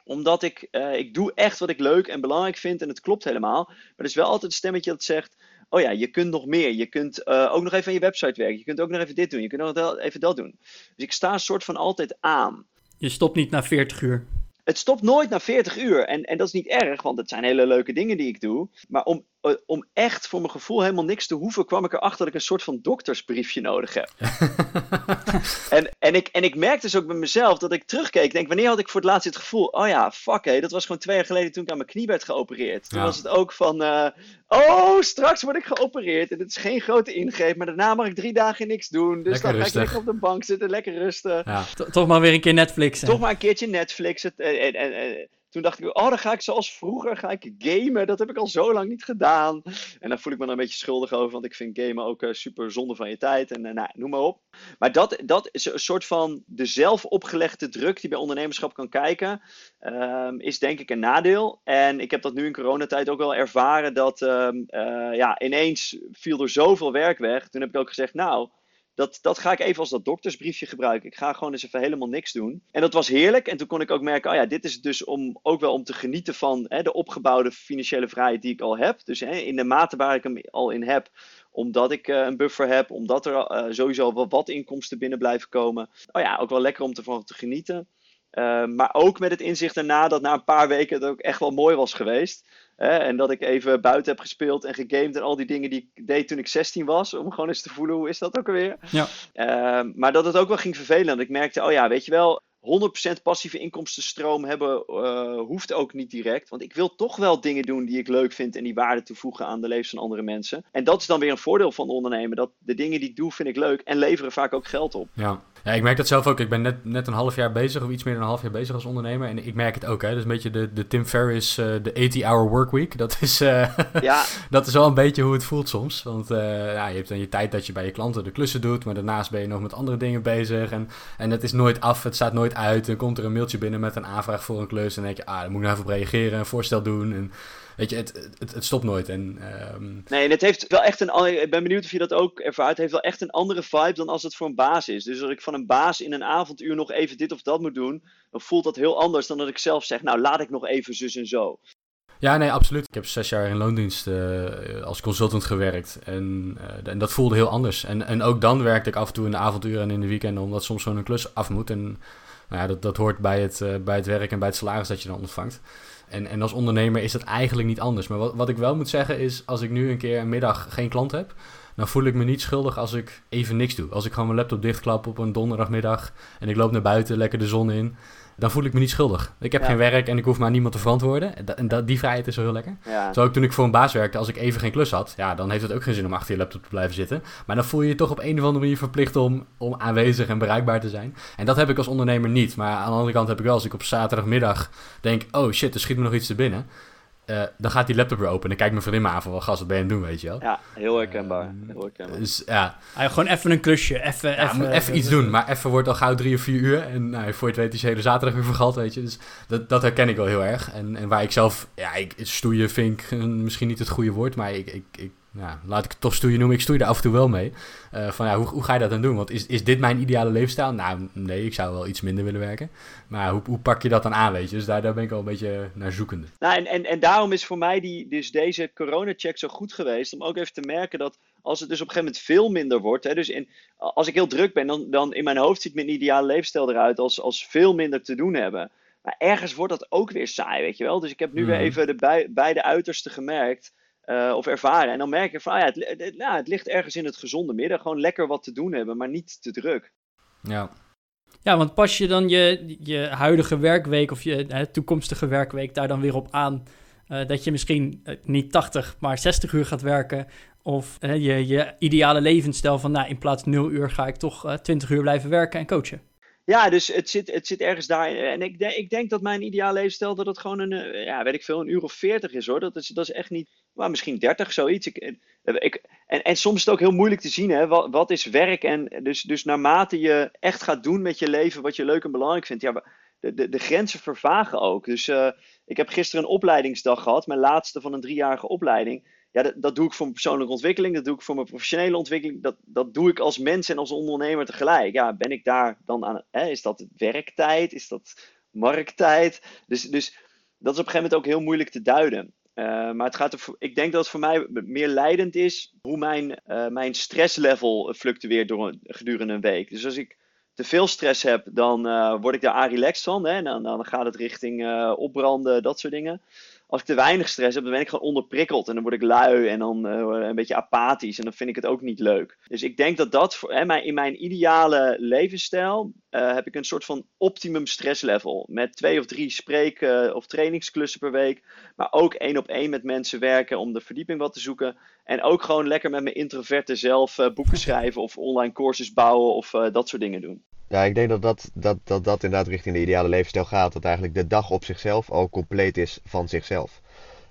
omdat ik, uh, ik doe echt wat ik leuk en belangrijk vind en het klopt helemaal. Maar er is wel altijd een stemmetje dat zegt, oh ja, je kunt nog meer. Je kunt uh, ook nog even aan je website werken. Je kunt ook nog even dit doen. Je kunt nog dat, even dat doen. Dus ik sta een soort van altijd aan. Je stopt niet na 40 uur. Het stopt nooit na 40 uur. En, en dat is niet erg, want het zijn hele leuke dingen die ik doe. Maar om, om echt voor mijn gevoel helemaal niks te hoeven, kwam ik erachter dat ik een soort van doktersbriefje nodig heb. en, en, ik, en ik merkte dus ook bij mezelf dat ik terugkeek. Denk, wanneer had ik voor het laatst het gevoel, oh ja, fuck hé, dat was gewoon twee jaar geleden toen ik aan mijn knie werd geopereerd. Toen ja. was het ook van, uh, oh, straks word ik geopereerd. En het is geen grote ingreep, maar daarna mag ik drie dagen niks doen. Dus lekker dan rustig. ga ik lekker op de bank zitten, lekker rusten. Ja. Toch maar weer een keer Netflix. Toch maar een keertje Netflix. Het, en, en, en, toen dacht ik, oh, dan ga ik zoals vroeger ga ik gamen. Dat heb ik al zo lang niet gedaan. En dan voel ik me er een beetje schuldig over, want ik vind gamen ook uh, super zonde van je tijd. En uh, nou, noem maar op. Maar dat, dat is een soort van de zelf opgelegde druk die bij ondernemerschap kan kijken, um, is denk ik een nadeel. En ik heb dat nu in coronatijd ook wel ervaren dat um, uh, ja, ineens viel er zoveel werk weg. Toen heb ik ook gezegd, nou, dat, dat ga ik even als dat doktersbriefje gebruiken. Ik ga gewoon eens even helemaal niks doen. En dat was heerlijk. En toen kon ik ook merken, oh ja, dit is dus om ook wel om te genieten van hè, de opgebouwde financiële vrijheid die ik al heb. Dus hè, in de mate waar ik hem al in heb, omdat ik uh, een buffer heb, omdat er uh, sowieso wel wat inkomsten binnen blijven komen. Oh ja, ook wel lekker om ervan te genieten. Uh, maar ook met het inzicht daarna dat na een paar weken het ook echt wel mooi was geweest. En dat ik even buiten heb gespeeld en gegamed en al die dingen die ik deed toen ik 16 was. Om gewoon eens te voelen, hoe is dat ook alweer? Ja. Uh, maar dat het ook wel ging vervelen. Dat ik merkte, oh ja, weet je wel, 100% passieve inkomstenstroom hebben uh, hoeft ook niet direct. Want ik wil toch wel dingen doen die ik leuk vind en die waarde toevoegen aan de levens van andere mensen. En dat is dan weer een voordeel van ondernemen. Dat de dingen die ik doe vind ik leuk en leveren vaak ook geld op. Ja. Ja, ik merk dat zelf ook. Ik ben net, net een half jaar bezig, of iets meer dan een half jaar bezig als ondernemer. En ik merk het ook, hè. Dus een beetje de, de Tim Ferriss, uh, de 80-hour workweek. Dat is, uh, ja. dat is wel een beetje hoe het voelt soms. Want uh, ja, je hebt dan je tijd dat je bij je klanten de klussen doet. Maar daarnaast ben je nog met andere dingen bezig. En, en het is nooit af, het staat nooit uit. Dan komt er een mailtje binnen met een aanvraag voor een klus. En dan denk je, ah, daar moet ik nou even op reageren, een voorstel doen. En, Weet je, het, het, het stopt nooit. En, um... Nee, en het heeft wel echt een. Ik ben benieuwd of je dat ook ervaart. Het heeft wel echt een andere vibe dan als het voor een baas is. Dus als ik van een baas in een avonduur nog even dit of dat moet doen, dan voelt dat heel anders dan dat ik zelf zeg, nou laat ik nog even zus en zo. Ja, nee, absoluut. Ik heb zes jaar in loondienst uh, als consultant gewerkt. En, uh, en dat voelde heel anders. En, en ook dan werkte ik af en toe in de avonduren en in de weekenden, omdat soms een klus af moet. En nou ja, dat, dat hoort bij het, uh, bij het werk en bij het salaris dat je dan ontvangt. En, en als ondernemer is dat eigenlijk niet anders. Maar wat, wat ik wel moet zeggen is, als ik nu een keer een middag geen klant heb, dan voel ik me niet schuldig als ik even niks doe. Als ik gewoon mijn laptop dichtklap op een donderdagmiddag en ik loop naar buiten, lekker de zon in, dan voel ik me niet schuldig. Ik heb Ja. geen werk en ik hoef maar niemand te verantwoorden. En, dat, en dat, die vrijheid is wel heel lekker. Ja. Zo ook toen ik voor een baas werkte, als ik even geen klus had, ja, dan heeft het ook geen zin om achter je laptop te blijven zitten. Maar dan voel je je toch op een of andere manier verplicht om, om aanwezig en bereikbaar te zijn. En dat heb ik als ondernemer niet. Maar aan de andere kant heb ik wel, als ik op zaterdagmiddag denk, oh shit, er schiet me nog iets te binnen. Uh, dan gaat die laptop weer open en dan kijkt mijn vriendin me aan van, wat gast, wat ben je aan het doen, weet je wel? Ja, heel herkenbaar. Uh, heel herkenbaar. Dus ja. Ah, gewoon even een klusje, even... Ja, even, even iets doen, maar even wordt al gauw drie of vier uur en nou, voor je het weet is je hele zaterdag weer vergald, weet je. Dus dat, dat herken ik wel heel erg. En, en waar ik zelf, ja, ik, stoeien vind ik misschien niet het goede woord, maar ik, ik, ik ja, laat ik het toch stoeien noemen. Ik stoei er af en toe wel mee. Uh, van ja, hoe, hoe ga je dat dan doen? Want is, is dit mijn ideale leefstijl? Nou, nee, ik zou wel iets minder willen werken. Maar hoe, hoe pak je dat dan aan, weet je? Dus daar, daar ben ik al een beetje naar zoekende. Nou, en, en, en daarom is voor mij die, dus deze corona-check zo goed geweest. Om ook even te merken dat als het dus op een gegeven moment veel minder wordt. Hè, dus in, als ik heel druk ben, dan, dan in mijn hoofd ziet mijn ideale leefstijl eruit als, als veel minder te doen hebben. Maar ergens wordt dat ook weer saai, weet je wel. Dus ik heb nu weer mhm. even de beide uitersten gemerkt. Uh, of ervaren. En dan merk je van, ah ja, het, nou, het ligt ergens in het gezonde midden. Gewoon lekker wat te doen hebben, maar niet te druk. Ja. Ja, want pas je dan je, je huidige werkweek of je hè, toekomstige werkweek daar dan weer op aan... Uh, dat je misschien uh, niet 80, maar 60 uur gaat werken... of je, je ideale levensstijl van, nou, in plaats 0 uur ga ik toch 20 uur blijven werken en coachen. Ja, dus het zit, het zit ergens daar. En ik, denk, ik denk dat mijn ideaal levensstijl dat het gewoon een, eh, ja, weet ik veel, een uur of veertig is hoor. Dat is, dat is echt niet, maar misschien dertig, zoiets. Ik, eh, ik, en, en soms is het ook heel moeilijk te zien, hè, wat, wat is werk? En dus, dus naarmate je echt gaat doen met je leven wat je leuk en belangrijk vindt, ja, de, de, de grenzen vervagen ook. Dus ik heb gisteren een opleidingsdag gehad, mijn laatste van een driejarige opleiding ja, dat, dat, doe ik voor mijn persoonlijke ontwikkeling, dat doe ik voor mijn professionele ontwikkeling, dat, dat doe ik als mens en als ondernemer tegelijk. Ja, ben ik daar dan aan, hè, is dat werktijd, is dat markttijd? Dus, dus dat is op een gegeven moment ook heel moeilijk te duiden. Uh, maar het gaat er, ik denk dat het voor mij meer leidend is hoe mijn, uh, mijn stresslevel fluctueert door, gedurende een week. Dus als ik te veel stress heb, dan uh, word ik daar relaxed van. Hè? Dan, dan gaat het richting opbranden, dat soort dingen als ik te weinig stress heb, dan ben ik gewoon onderprikkeld. En dan word ik lui en dan uh, een beetje apathisch. En dan vind ik het ook niet leuk. Dus ik denk dat dat voor, hè, in mijn ideale levensstijl uh, heb ik een soort van optimum stresslevel. Met twee of drie spreek- uh, of trainingsklussen per week. Maar ook één op één met mensen werken om de verdieping wat te zoeken. En ook gewoon lekker met mijn introverte zelf boeken schrijven of online courses bouwen of dat soort dingen doen. Ja, ik denk dat dat, dat, dat dat inderdaad richting de ideale levensstijl gaat. Dat eigenlijk de dag op zichzelf al compleet is van zichzelf.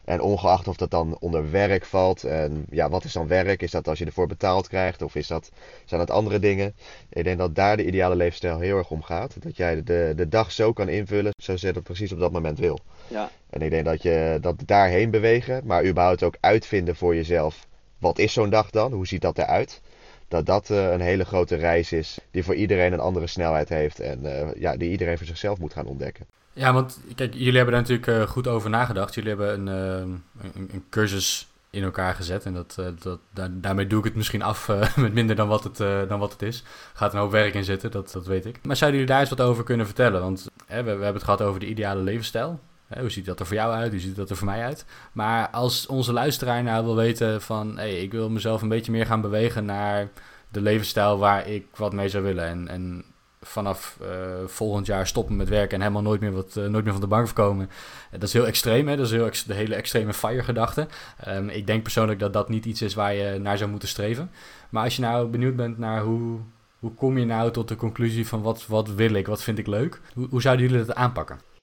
En ongeacht of dat dan onder werk valt. En ja, wat is dan werk? Is dat als je ervoor betaald krijgt? Of is dat, zijn dat andere dingen? Ik denk dat daar de ideale levensstijl heel erg om gaat. Dat jij de, de dag zo kan invullen zoals je dat precies op dat moment wil. Ja. En ik denk dat je dat daarheen bewegen. Maar überhaupt ook uitvinden voor jezelf. Wat is zo'n dag dan? Hoe ziet dat eruit? Dat dat uh, een hele grote reis is die voor iedereen een andere snelheid heeft en uh, ja, die iedereen voor zichzelf moet gaan ontdekken. Ja, want kijk, jullie hebben daar natuurlijk uh, goed over nagedacht. Jullie hebben een, een, cursus in elkaar gezet en dat, dat, daar, daarmee doe ik het misschien af met minder dan wat het, dan wat het is. Gaat een hoop werk in zitten, dat, dat weet ik. Maar zouden jullie daar eens wat over kunnen vertellen? Want we hebben het gehad over de ideale levensstijl hoe ziet dat er voor jou uit? Hoe ziet dat er voor mij uit? Maar als onze luisteraar nou wil weten van... Hey, ik wil mezelf een beetje meer gaan bewegen naar de levensstijl waar ik wat mee zou willen. En, en vanaf uh, volgend jaar stoppen met werken en helemaal nooit meer, wat, uh, nooit meer van de bank komen. dat is heel extreem, hè? dat is heel de hele extreme FIRE-gedachte. Um, ik denk persoonlijk dat dat niet iets is waar je naar zou moeten streven. Maar als je nou benieuwd bent naar hoe, hoe kom je nou tot de conclusie van wat, wat wil ik, wat vind ik leuk, hoe, hoe zouden jullie dat aanpakken?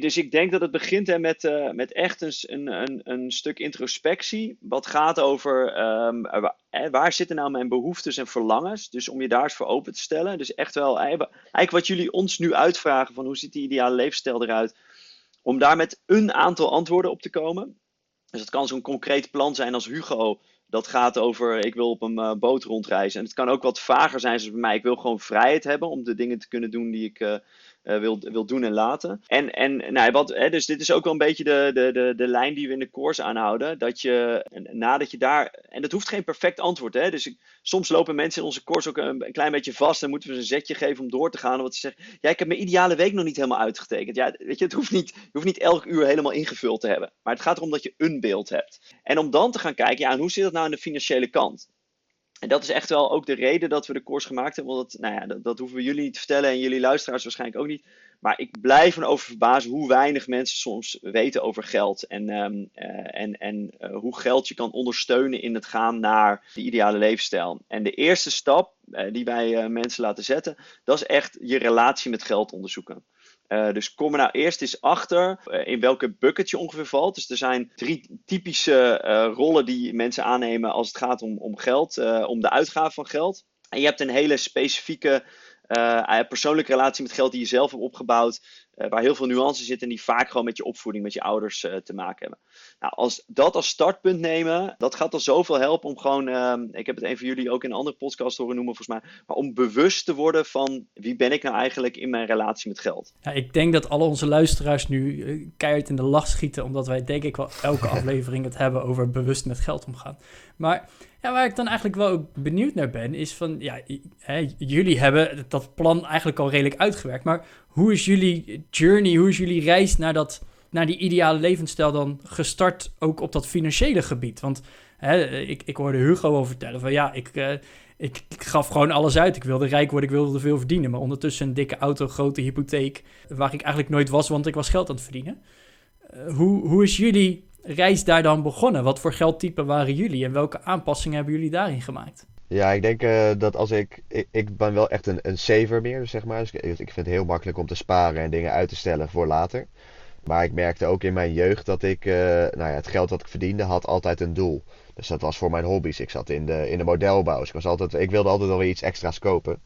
Dus ik denk dat het begint hè, met, uh, met echt een, een, een stuk introspectie. Wat gaat over um, waar zitten nou mijn behoeftes en verlangens. Dus om je daar eens voor open te stellen. Dus echt wel, eigenlijk wat jullie ons nu uitvragen: van hoe ziet die ideale levensstijl eruit? Om daar met een aantal antwoorden op te komen. Dus het kan zo'n concreet plan zijn als Hugo. Dat gaat over, ik wil op een uh, boot rondreizen. En het kan ook wat vager zijn, zoals bij mij. Ik wil gewoon vrijheid hebben om de dingen te kunnen doen die ik, uh, wil, wil doen en laten. En, en nou, wat, hè, dus dit is ook wel een beetje de, de, de, de lijn die we in de course aanhouden. Dat je nadat je daar. En dat hoeft geen perfect antwoord. Hè, dus soms lopen mensen in onze course ook een, klein beetje vast. En moeten we ze een zetje geven om door te gaan. Omdat ze zeggen: Ja, ik heb mijn ideale week nog niet helemaal uitgetekend. Ja, weet je, het hoeft niet, hoeft niet elk uur helemaal ingevuld te hebben. Maar het gaat erom dat je een beeld hebt. En om dan te gaan kijken: ja, en hoe zit dat nou aan de financiële kant? En dat is echt wel ook de reden dat we de course gemaakt hebben. Want dat, nou ja, dat, dat, hoeven we jullie niet te vertellen en jullie luisteraars waarschijnlijk ook niet. Maar ik blijf me over verbazen hoe weinig mensen soms weten over geld. En, um, uh, en, en uh, hoe geld je kan ondersteunen in het gaan naar de ideale levensstijl. En de eerste stap uh, die wij mensen laten zetten, dat is echt je relatie met geld onderzoeken. Dus kom er nou eerst eens achter in welke bucket je ongeveer valt. Dus er zijn drie typische rollen die mensen aannemen als het gaat om, om geld, om de uitgave van geld. En je hebt een hele specifieke persoonlijke relatie met geld die je zelf hebt opgebouwd, waar heel veel nuances zitten en die vaak gewoon met je opvoeding, met je ouders uh, te maken hebben. Nou, als dat als startpunt nemen, dat gaat al zoveel helpen om gewoon, ehm, ik heb het een van jullie ook in een andere podcast horen noemen volgens mij, maar om bewust te worden van wie ben ik nou eigenlijk in mijn relatie met geld. Ja, ik denk dat alle onze luisteraars nu keihard in de lach schieten, omdat wij denk ik wel elke aflevering het hebben over bewust met geld omgaan. Maar ja, waar ik dan eigenlijk wel ook benieuwd naar ben, is van, ja, hè, jullie hebben dat plan eigenlijk al redelijk uitgewerkt, maar hoe is jullie journey, hoe is jullie reis naar, dat, naar die ideale levensstijl dan gestart, ook op dat financiële gebied? Want hè, ik, ik hoorde Hugo al vertellen van, ja, ik, ik, ik, gaf gewoon alles uit. Ik wilde rijk worden, ik wilde veel verdienen, maar ondertussen een dikke auto, grote hypotheek, waar ik eigenlijk nooit was, want ik was geld aan het verdienen. Uh, hoe, hoe is jullie reis daar dan begonnen? Wat voor geldtypen waren jullie en welke aanpassingen hebben jullie daarin gemaakt? Ja, ik denk uh, dat als ik, ik... Ben wel echt een, een saver meer, zeg maar. Dus ik, vind het heel makkelijk om te sparen en dingen uit te stellen voor later. Maar ik merkte ook in mijn jeugd dat ik... Uh, nou ja, het geld dat ik verdiende had altijd een doel. Dus dat was voor mijn hobby's. Ik zat in de, in de modelbouw. Dus ik, was altijd, ik wilde altijd wel weer iets extra's kopen.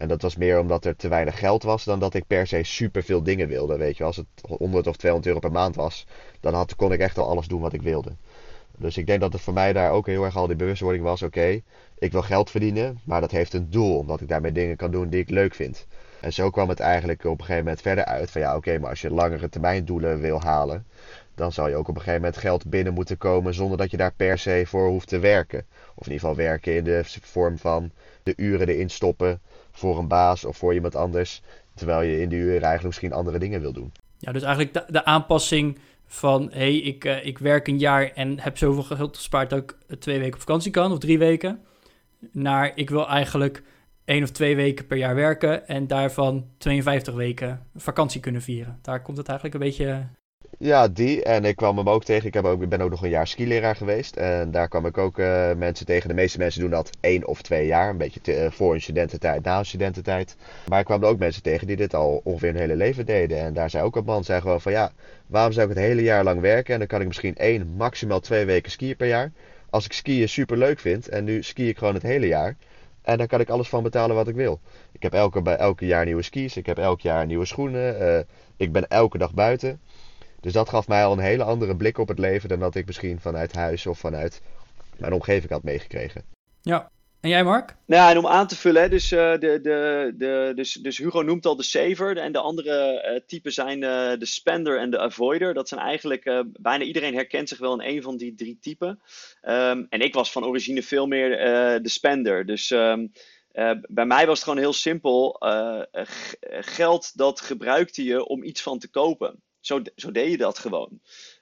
En dat was meer omdat er te weinig geld was dan dat ik per se super veel dingen wilde. Weet je, als het 100 of 200 euro per maand was, dan had, kon ik echt al alles doen wat ik wilde. Dus ik denk dat het voor mij daar ook heel erg al die bewustwording was: oké, ik wil geld verdienen, maar dat heeft een doel, omdat ik daarmee dingen kan doen die ik leuk vind. En zo kwam het eigenlijk op een gegeven moment verder uit van ja, oké, maar als je langere termijn doelen wil halen, dan zal je ook op een gegeven moment geld binnen moeten komen zonder dat je daar per se voor hoeft te werken. Of in ieder geval werken in de vorm van de uren erin stoppen voor een baas of voor iemand anders. Terwijl je in die uren eigenlijk misschien andere dingen wil doen. Ja, dus eigenlijk de, aanpassing van hé, hey, ik, uh, ik werk een jaar en heb zoveel geld gespaard dat ik twee weken op vakantie kan of drie weken. Naar ik wil eigenlijk één of twee weken per jaar werken en daarvan 52 weken vakantie kunnen vieren. Daar komt het eigenlijk een beetje ja, die. En ik kwam hem ook tegen. Ik, heb ook, ben ook nog een jaar skileraar geweest. En daar kwam ik ook uh, mensen tegen. De meeste mensen doen dat één of twee jaar. Een beetje te, uh, voor een studententijd, na een studententijd. Maar ik kwam er ook mensen tegen die dit al ongeveer hun hele leven deden. En daar zei ook een man, zei gewoon van ja, waarom zou ik het hele jaar lang werken? En dan kan ik misschien één, maximaal twee weken skiën per jaar. Als ik skiën super leuk vind en nu ski ik gewoon het hele jaar. En daar kan ik alles van betalen wat ik wil. Ik heb elke, elke jaar nieuwe skis. Ik heb elk jaar nieuwe schoenen. Uh, ik ben elke dag buiten. Dus dat gaf mij al een hele andere blik op het leven dan dat ik misschien vanuit huis of vanuit mijn omgeving had meegekregen. Ja, en jij Mark? Nou, en om aan te vullen, dus, uh, de, de, de, dus, dus Hugo noemt al de saver en de andere uh, typen zijn uh, de spender en de avoider. Dat zijn eigenlijk, bijna iedereen herkent zich wel in een van die drie typen. Um, en ik was van origine veel meer de spender. Dus um, bij mij was het gewoon heel simpel. geld dat gebruikte je om iets van te kopen. Zo, zo deed je dat gewoon.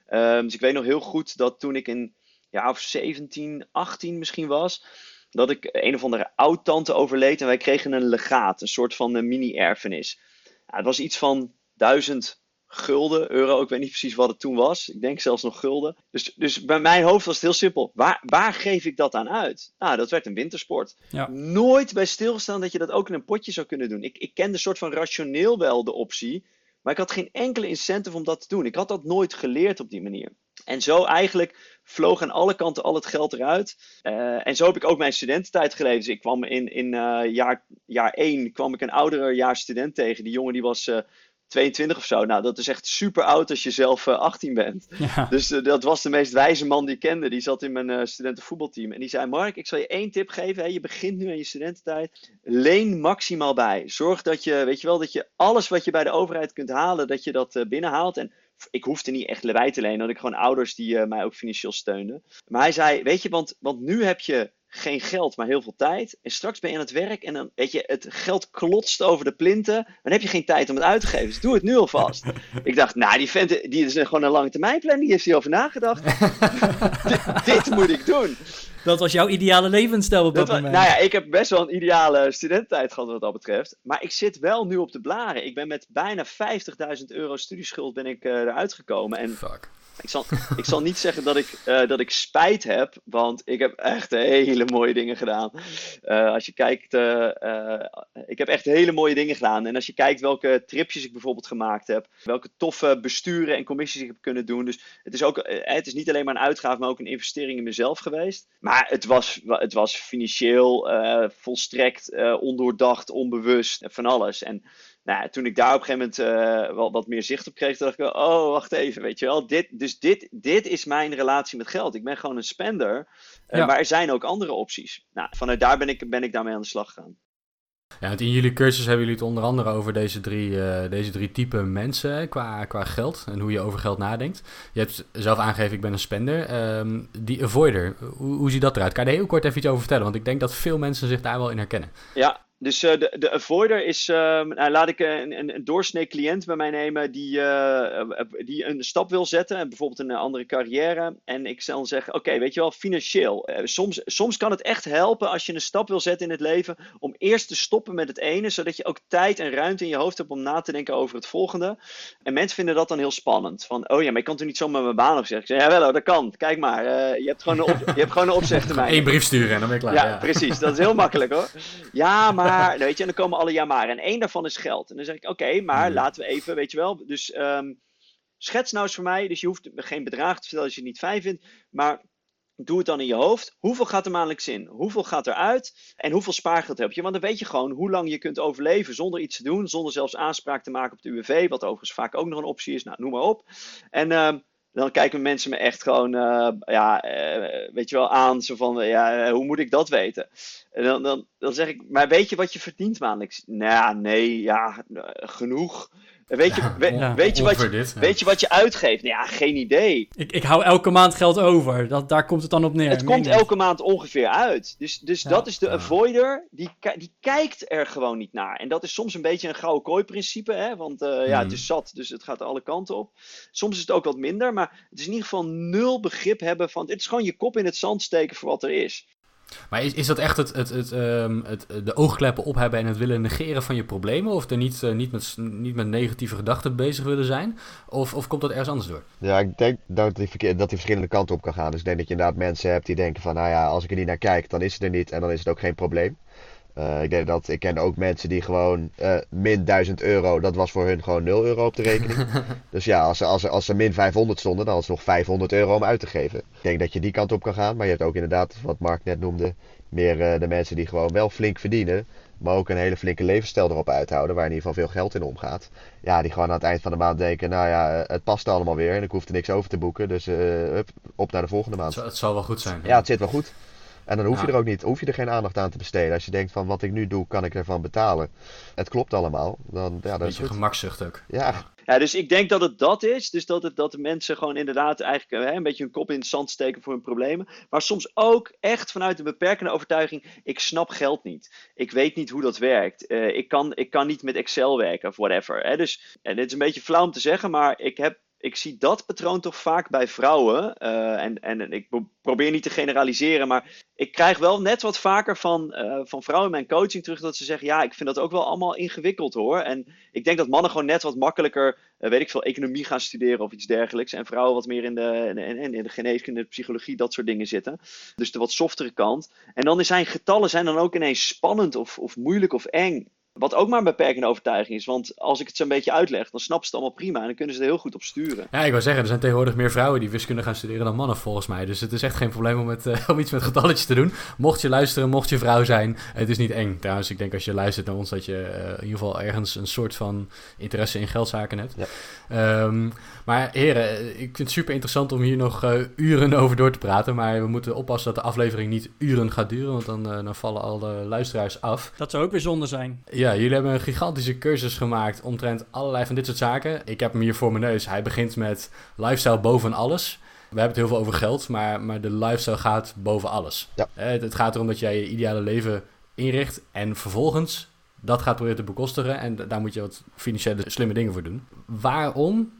Um, dus ik weet nog heel goed dat toen ik een jaar of 17, 18 misschien was, dat ik een of andere oud-tante overleed en wij kregen een legaat, een soort van mini-erfenis. Ja, het was iets van 1000 gulden, euro, ik weet niet precies wat het toen was. Ik denk zelfs nog gulden. Dus, dus bij mijn hoofd was het heel simpel. Waar, waar geef ik dat aan uit? Nou, dat werd een wintersport. Ja. Nooit bij stilgestaan dat je dat ook in een potje zou kunnen doen. Ik, ik kende soort van rationeel wel de optie. Maar ik had geen enkele incentive om dat te doen. Ik had dat nooit geleerd op die manier. En zo eigenlijk vloog aan alle kanten al het geld eruit. Uh, en zo heb ik ook mijn studententijd geleefd. Dus ik kwam in, in uh, jaar, jaar één kwam ik een oudere jaar student tegen. Die jongen die was uh, 22 of zo. Nou, dat is echt super oud als je zelf 18 eh, bent. Ja. Dus uh, dat was de meest wijze man die ik kende. Die zat in mijn uh, studentenvoetbalteam. En die zei: Mark, ik zal je één tip geven. Hè. Je begint nu aan je studententijd. Leen maximaal bij. Zorg dat je, weet je wel, dat je alles wat je bij de overheid kunt halen, dat je dat binnenhaalt. En ik hoefde niet echt bij te lenen, want ik gewoon ouders die mij ook financieel steunden. Maar hij zei: Weet je, want, want nu heb je geen geld, maar heel veel tijd. En straks ben je aan het werk en dan, weet je, het geld klotst over de plinten. Dan heb je geen tijd om het uit te geven. Dus doe het nu alvast. ik dacht, nou, die vent, die is gewoon een lange termijn plan. Die heeft hierover nagedacht. dit, dit, moet ik doen. Dat was jouw ideale levensstijl op dat, dat moment. Nou ja, ik heb best wel een ideale studententijd gehad wat dat betreft. Maar ik zit wel nu op de blaren. Ik ben met bijna 50.000 euro studieschuld ben ik uh, eruit gekomen. En Fuck Ik zal, ik zal niet zeggen dat ik, uh, dat ik spijt heb, want ik heb echt hele mooie dingen gedaan. Uh, als je kijkt, uh, ik heb echt hele mooie dingen gedaan. En als je kijkt welke tripjes ik bijvoorbeeld gemaakt heb, welke toffe besturen en commissies ik heb kunnen doen. Dus het is, ook, het is niet alleen maar een uitgave, maar ook een investering in mezelf geweest. Maar het was, het was financieel volstrekt ondoordacht, onbewust, van alles. En nou, toen ik daar op een gegeven moment uh, wel wat meer zicht op kreeg, dacht ik, oh, wacht even, weet je wel. Dit, dus dit, dit is mijn relatie met geld. Ik ben gewoon een spender, uh, maar er zijn ook andere opties. Nou, vanuit daar ben ik, ben ik daarmee aan de slag gegaan. Ja, want in jullie cursus hebben jullie het onder andere over deze drie, uh, deze drie typen mensen qua, qua geld en hoe je over geld nadenkt. Je hebt zelf aangegeven, ik ben een spender. Um, die avoider, hoe, hoe ziet dat eruit? Kan je er heel kort even iets over vertellen? Want ik denk dat veel mensen zich daar wel in herkennen. Ja, dus uh, de, de avoider is, uh, nou, laat ik een, een, een doorsnee cliënt bij mij nemen die, uh, die een stap wil zetten, bijvoorbeeld een andere carrière. En ik zal zeggen, oké, weet je wel, financieel. soms, soms kan het echt helpen als je een stap wil zetten in het leven, om eerst te stoppen met het ene, zodat je ook tijd en ruimte in je hoofd hebt om na te denken over het volgende. En mensen vinden dat dan heel spannend. Van, oh ja, maar ik kan toch niet zomaar mijn baan opzeggen? Ik zeg, ja wel, dat kan. Kijk maar, je, hebt gewoon een op, je hebt gewoon een opzegtermijn. Eén brief sturen en dan ben ik klaar. Ja, ja, precies. Dat is heel makkelijk hoor. Ja, maar maar, weet je, en dan komen alle ja maar. En één daarvan is geld. En dan zeg ik, oké, maar hmm. laten we even, weet je wel. Dus um, schets nou eens voor mij. Dus je hoeft geen bedrag te vertellen als je het niet fijn vindt. Maar doe het dan in je hoofd. Hoeveel gaat er maandelijks in? Hoeveel gaat er uit? En hoeveel spaargeld heb je? Want dan weet je gewoon hoe lang je kunt overleven zonder iets te doen. Zonder zelfs aanspraak te maken op de UWV. Wat overigens vaak ook nog een optie is. Nou, noem maar op. En... Uh, dan kijken mensen me echt gewoon, uh, ja, uh, weet je wel, aan. Zo van, ja, hoe moet ik dat weten? En dan, dan, dan zeg ik, maar weet je wat je verdient maandelijks? Nou, nee, ja, genoeg. Weet je, ja, weet, je wat je, dit, ja. weet je wat je uitgeeft? Nou ja, geen idee. Ik, ik hou elke maand geld over. Dat, daar komt het dan op neer. Het komt elke maand ongeveer uit. Dus, dus dat is de avoider. Die, die kijkt er gewoon niet naar. En dat is soms een beetje een gouden kooi principe. Hè? Want uh, ja, het hmm. is zat, dus het gaat alle kanten op. Soms is het ook wat minder. Maar het is in ieder geval nul begrip hebben van... Het is gewoon je kop in het zand steken voor wat er is. Maar is, is dat echt het, het, het, um, het, de oogkleppen op hebben en het willen negeren van je problemen? Of er niet, uh, niet, met, niet met negatieve gedachten bezig willen zijn? Of, of komt dat ergens anders door? Ja, ik denk dat die, dat die verschillende kanten op kan gaan. Dus ik denk dat je inderdaad mensen hebt die denken van... nou ja, als ik er niet naar kijk, dan is het er niet en dan is het ook geen probleem. Uh, ik, denk dat, ik ken ook mensen die gewoon uh, min 1000 euro, dat was voor hun gewoon 0 euro op de rekening. dus ja, als ze, als, als ze min 500 stonden, dan was het nog 500 euro om uit te geven. Ik denk dat je die kant op kan gaan, maar je hebt ook inderdaad, wat Mark net noemde, meer uh, de mensen die gewoon wel flink verdienen, maar ook een hele flinke levensstijl erop uithouden, waar in ieder geval veel geld in omgaat. Ja, die gewoon aan het eind van de maand denken, nou ja, het past allemaal weer en ik hoef er niks over te boeken, dus hup, op naar de volgende maand. Het zal wel goed zijn. Ja, het zit wel goed. En dan hoef je er ook niet, hoef je er geen aandacht aan te besteden. Als je denkt van wat ik nu doe, kan ik ervan betalen. Het klopt allemaal. Dan, ja, dat Beetje is gemakzucht ook. Ja. ja, dus ik denk dat het dat is. Dus dat, het, dat de mensen gewoon inderdaad eigenlijk hè, een beetje hun kop in het zand steken voor hun problemen. Maar soms ook echt vanuit een beperkende overtuiging. Ik snap geld niet. Ik weet niet hoe dat werkt. Uh, ik, kan, ik kan niet met Excel werken of whatever. Hè. Dus, en dit is een beetje flauw om te zeggen, maar ik heb ik zie dat patroon toch vaak bij vrouwen. Uh, en, en ik probeer niet te generaliseren, maar ik krijg wel net wat vaker van, uh, van vrouwen in mijn coaching terug dat ze zeggen: Ja, ik vind dat ook wel allemaal ingewikkeld hoor. En ik denk dat mannen gewoon net wat makkelijker, uh, weet ik veel, economie gaan studeren of iets dergelijks. En vrouwen wat meer in de, in, in de geneeskunde, de psychologie, dat soort dingen zitten. Dus de wat softere kant. En dan zijn getallen zijn dan ook ineens spannend of, of moeilijk of eng. Wat ook maar een beperkende overtuiging is. Want als ik het zo een beetje uitleg, dan snappen ze het allemaal prima. En dan kunnen ze er heel goed op sturen. Ja, ik wil zeggen, er zijn tegenwoordig meer vrouwen die wiskunde gaan studeren dan mannen volgens mij. Dus het is echt geen probleem om, met, uh, om iets met getalletjes te doen. Mocht je luisteren, mocht je vrouw zijn, het is niet eng. Trouwens, ik denk als je luistert naar ons dat je uh, in ieder geval ergens een soort van interesse in geldzaken hebt. Ja. Um, maar heren, ik vind het super interessant om hier nog uh, uren over door te praten. Maar we moeten oppassen dat de aflevering niet uren gaat duren. Want dan, dan vallen alle luisteraars af. Dat zou ook weer zonde zijn. Ja, jullie hebben een gigantische cursus gemaakt omtrent allerlei van dit soort zaken. Ik heb hem hier voor mijn neus. Hij begint met lifestyle boven alles. We hebben het heel veel over geld, maar, maar de lifestyle gaat boven alles. Ja. Het, het gaat erom dat jij je ideale leven inricht en vervolgens dat gaat proberen te bekostigen. En daar moet je wat financiële slimme dingen voor doen. Waarom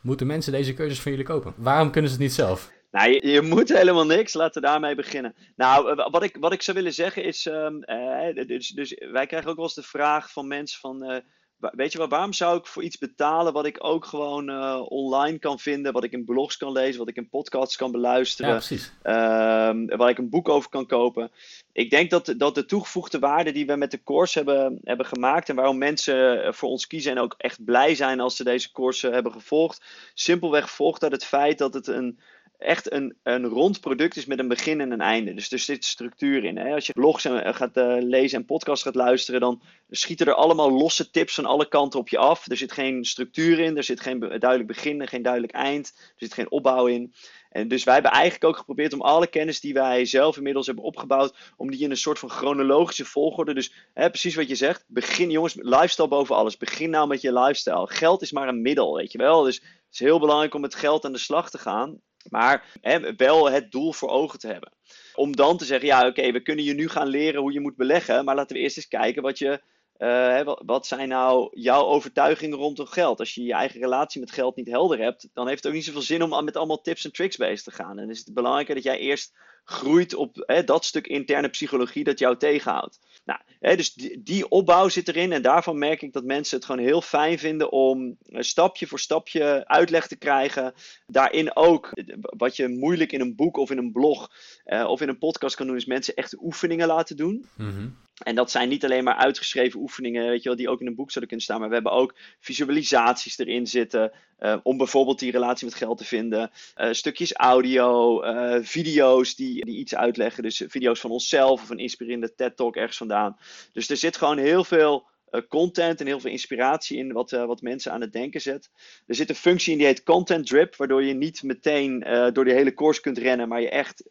moeten mensen deze cursus van jullie kopen? Waarom kunnen ze het niet zelf? Nou, je, je, moet helemaal niks. Laten we daarmee beginnen. Nou, wat ik, wat ik zou willen zeggen is... Um, uh, dus, dus wij krijgen ook wel eens de vraag van mensen van... Uh, weet je wel, waarom zou ik voor iets betalen wat ik ook gewoon uh, online kan vinden, wat ik in blogs kan lezen, wat ik in podcasts kan beluisteren, ja, precies. Uh, waar ik een boek over kan kopen. Ik denk dat, dat de toegevoegde waarde die we met de course hebben, hebben gemaakt en waarom mensen voor ons kiezen en ook echt blij zijn als ze deze course hebben gevolgd, simpelweg volgt uit het feit dat het een echt een, een rond product is met een begin en een einde. Dus er zit structuur in. Hè? Als je blogs eh, gaat uh, lezen en podcasts gaat luisteren, dan schieten er allemaal losse tips van alle kanten op je af. Er zit geen structuur in, er zit geen duidelijk begin en geen duidelijk eind. Er zit geen opbouw in. En dus wij hebben eigenlijk ook geprobeerd om alle kennis die wij zelf inmiddels hebben opgebouwd, om die in een soort van chronologische volgorde. Dus hè, precies wat je zegt, begin jongens, lifestyle boven alles. Begin nou met je lifestyle. Geld is maar een middel, weet je wel. Dus het is heel belangrijk om met geld aan de slag te gaan. Maar hè, wel het doel voor ogen te hebben. Om dan te zeggen, ja oké, we kunnen je nu gaan leren hoe je moet beleggen. Maar laten we eerst eens kijken wat je... Uh, wat zijn nou jouw overtuigingen rondom geld? Als je je eigen relatie met geld niet helder hebt, dan heeft het ook niet zoveel zin om met allemaal tips en tricks bezig te gaan. En dan is het belangrijker dat jij eerst groeit op hè, dat stuk interne psychologie dat jou tegenhoudt. Nou, hè, dus die, opbouw zit erin en daarvan merk ik dat mensen het gewoon heel fijn vinden om eh, stapje voor stapje uitleg te krijgen. Daarin ook, wat je moeilijk in een boek of in een blog of in een podcast kan doen, is mensen echt oefeningen laten doen. Mm en dat zijn niet alleen maar uitgeschreven oefeningen, weet je wel, die ook in een boek zouden kunnen staan. Maar we hebben ook visualisaties erin zitten. Uh, om bijvoorbeeld die relatie met geld te vinden. Uh, stukjes audio, uh, video's die, die iets uitleggen. Dus video's van onszelf of een inspirerende TED-talk ergens vandaan. Dus er zit gewoon heel veel content en heel veel inspiratie in wat, uh, wat mensen aan het denken zet. Er zit een functie in die heet content drip, waardoor je niet meteen uh, door die hele course kunt rennen, maar je echt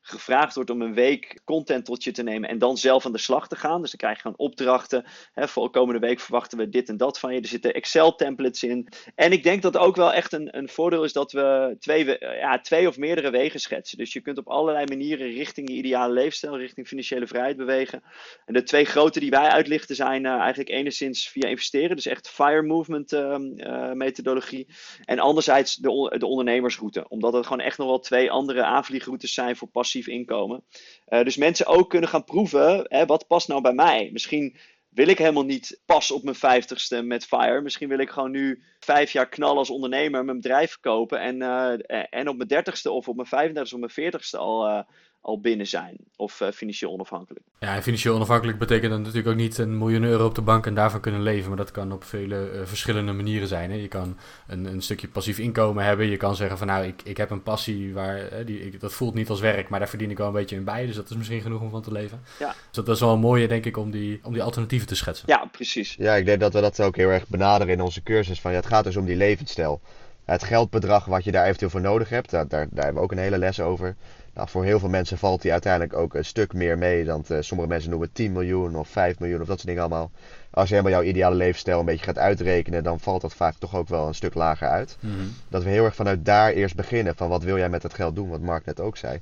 gevraagd wordt om een week content tot je te nemen en dan zelf aan de slag te gaan. Dus dan krijg je gewoon opdrachten. Hè, voor komende week verwachten we dit en dat van je. Er zitten Excel templates in. En ik denk dat ook wel echt een, een voordeel is dat we twee, ja, twee of meerdere wegen schetsen. Dus je kunt op allerlei manieren richting je ideale leefstijl, richting financiële vrijheid bewegen. En de twee grote die wij uitlichten zijn eigenlijk enigszins via investeren, dus echt fire movement ehm, eh, methodologie. En anderzijds de, de ondernemersroute, omdat het gewoon echt nog wel twee andere aanvliegroutes zijn voor passief inkomen. Uh, dus mensen ook kunnen gaan proeven, hè, wat past nou bij mij? Misschien wil ik helemaal niet pas op mijn vijftigste met FIRE. Misschien wil ik gewoon nu vijf jaar knallen als ondernemer, mijn bedrijf verkopen. En, uh, en op mijn dertigste of op mijn 35ste of mijn veertigste al, al binnen zijn. Of uh, financieel onafhankelijk. Ja, en financieel onafhankelijk betekent dan natuurlijk ook niet een miljoen euro op de bank en daarvan kunnen leven. Maar dat kan op vele uh, verschillende manieren zijn. Hè. Je kan een, een stukje passief inkomen hebben. Je kan zeggen van nou, ik, ik heb een passie waar hè, die, ik, dat voelt niet als werk, maar daar verdien ik wel een beetje in bij. Dus dat is misschien genoeg om van te leven. Ja. Dus dat is wel een mooie, denk ik, om die, om die alternatieven te schetsen. Ja, precies. Ja, ik denk dat we dat ook heel erg benaderen in onze cursus. Van, ja, het gaat dus om die levensstijl. Het geldbedrag wat je daar eventueel voor nodig hebt, daar, daar, daar hebben we ook een hele les over. Nou, voor heel veel mensen valt die uiteindelijk ook een stuk meer mee dan uh, sommige mensen noemen 10 miljoen of 5 miljoen of dat soort dingen allemaal. Als je helemaal jouw ideale levensstijl een beetje gaat uitrekenen, dan valt dat vaak toch ook wel een stuk lager uit. Mm -hmm. Dat we heel erg vanuit daar eerst beginnen, van wat wil jij met het geld doen, wat Mark net ook zei.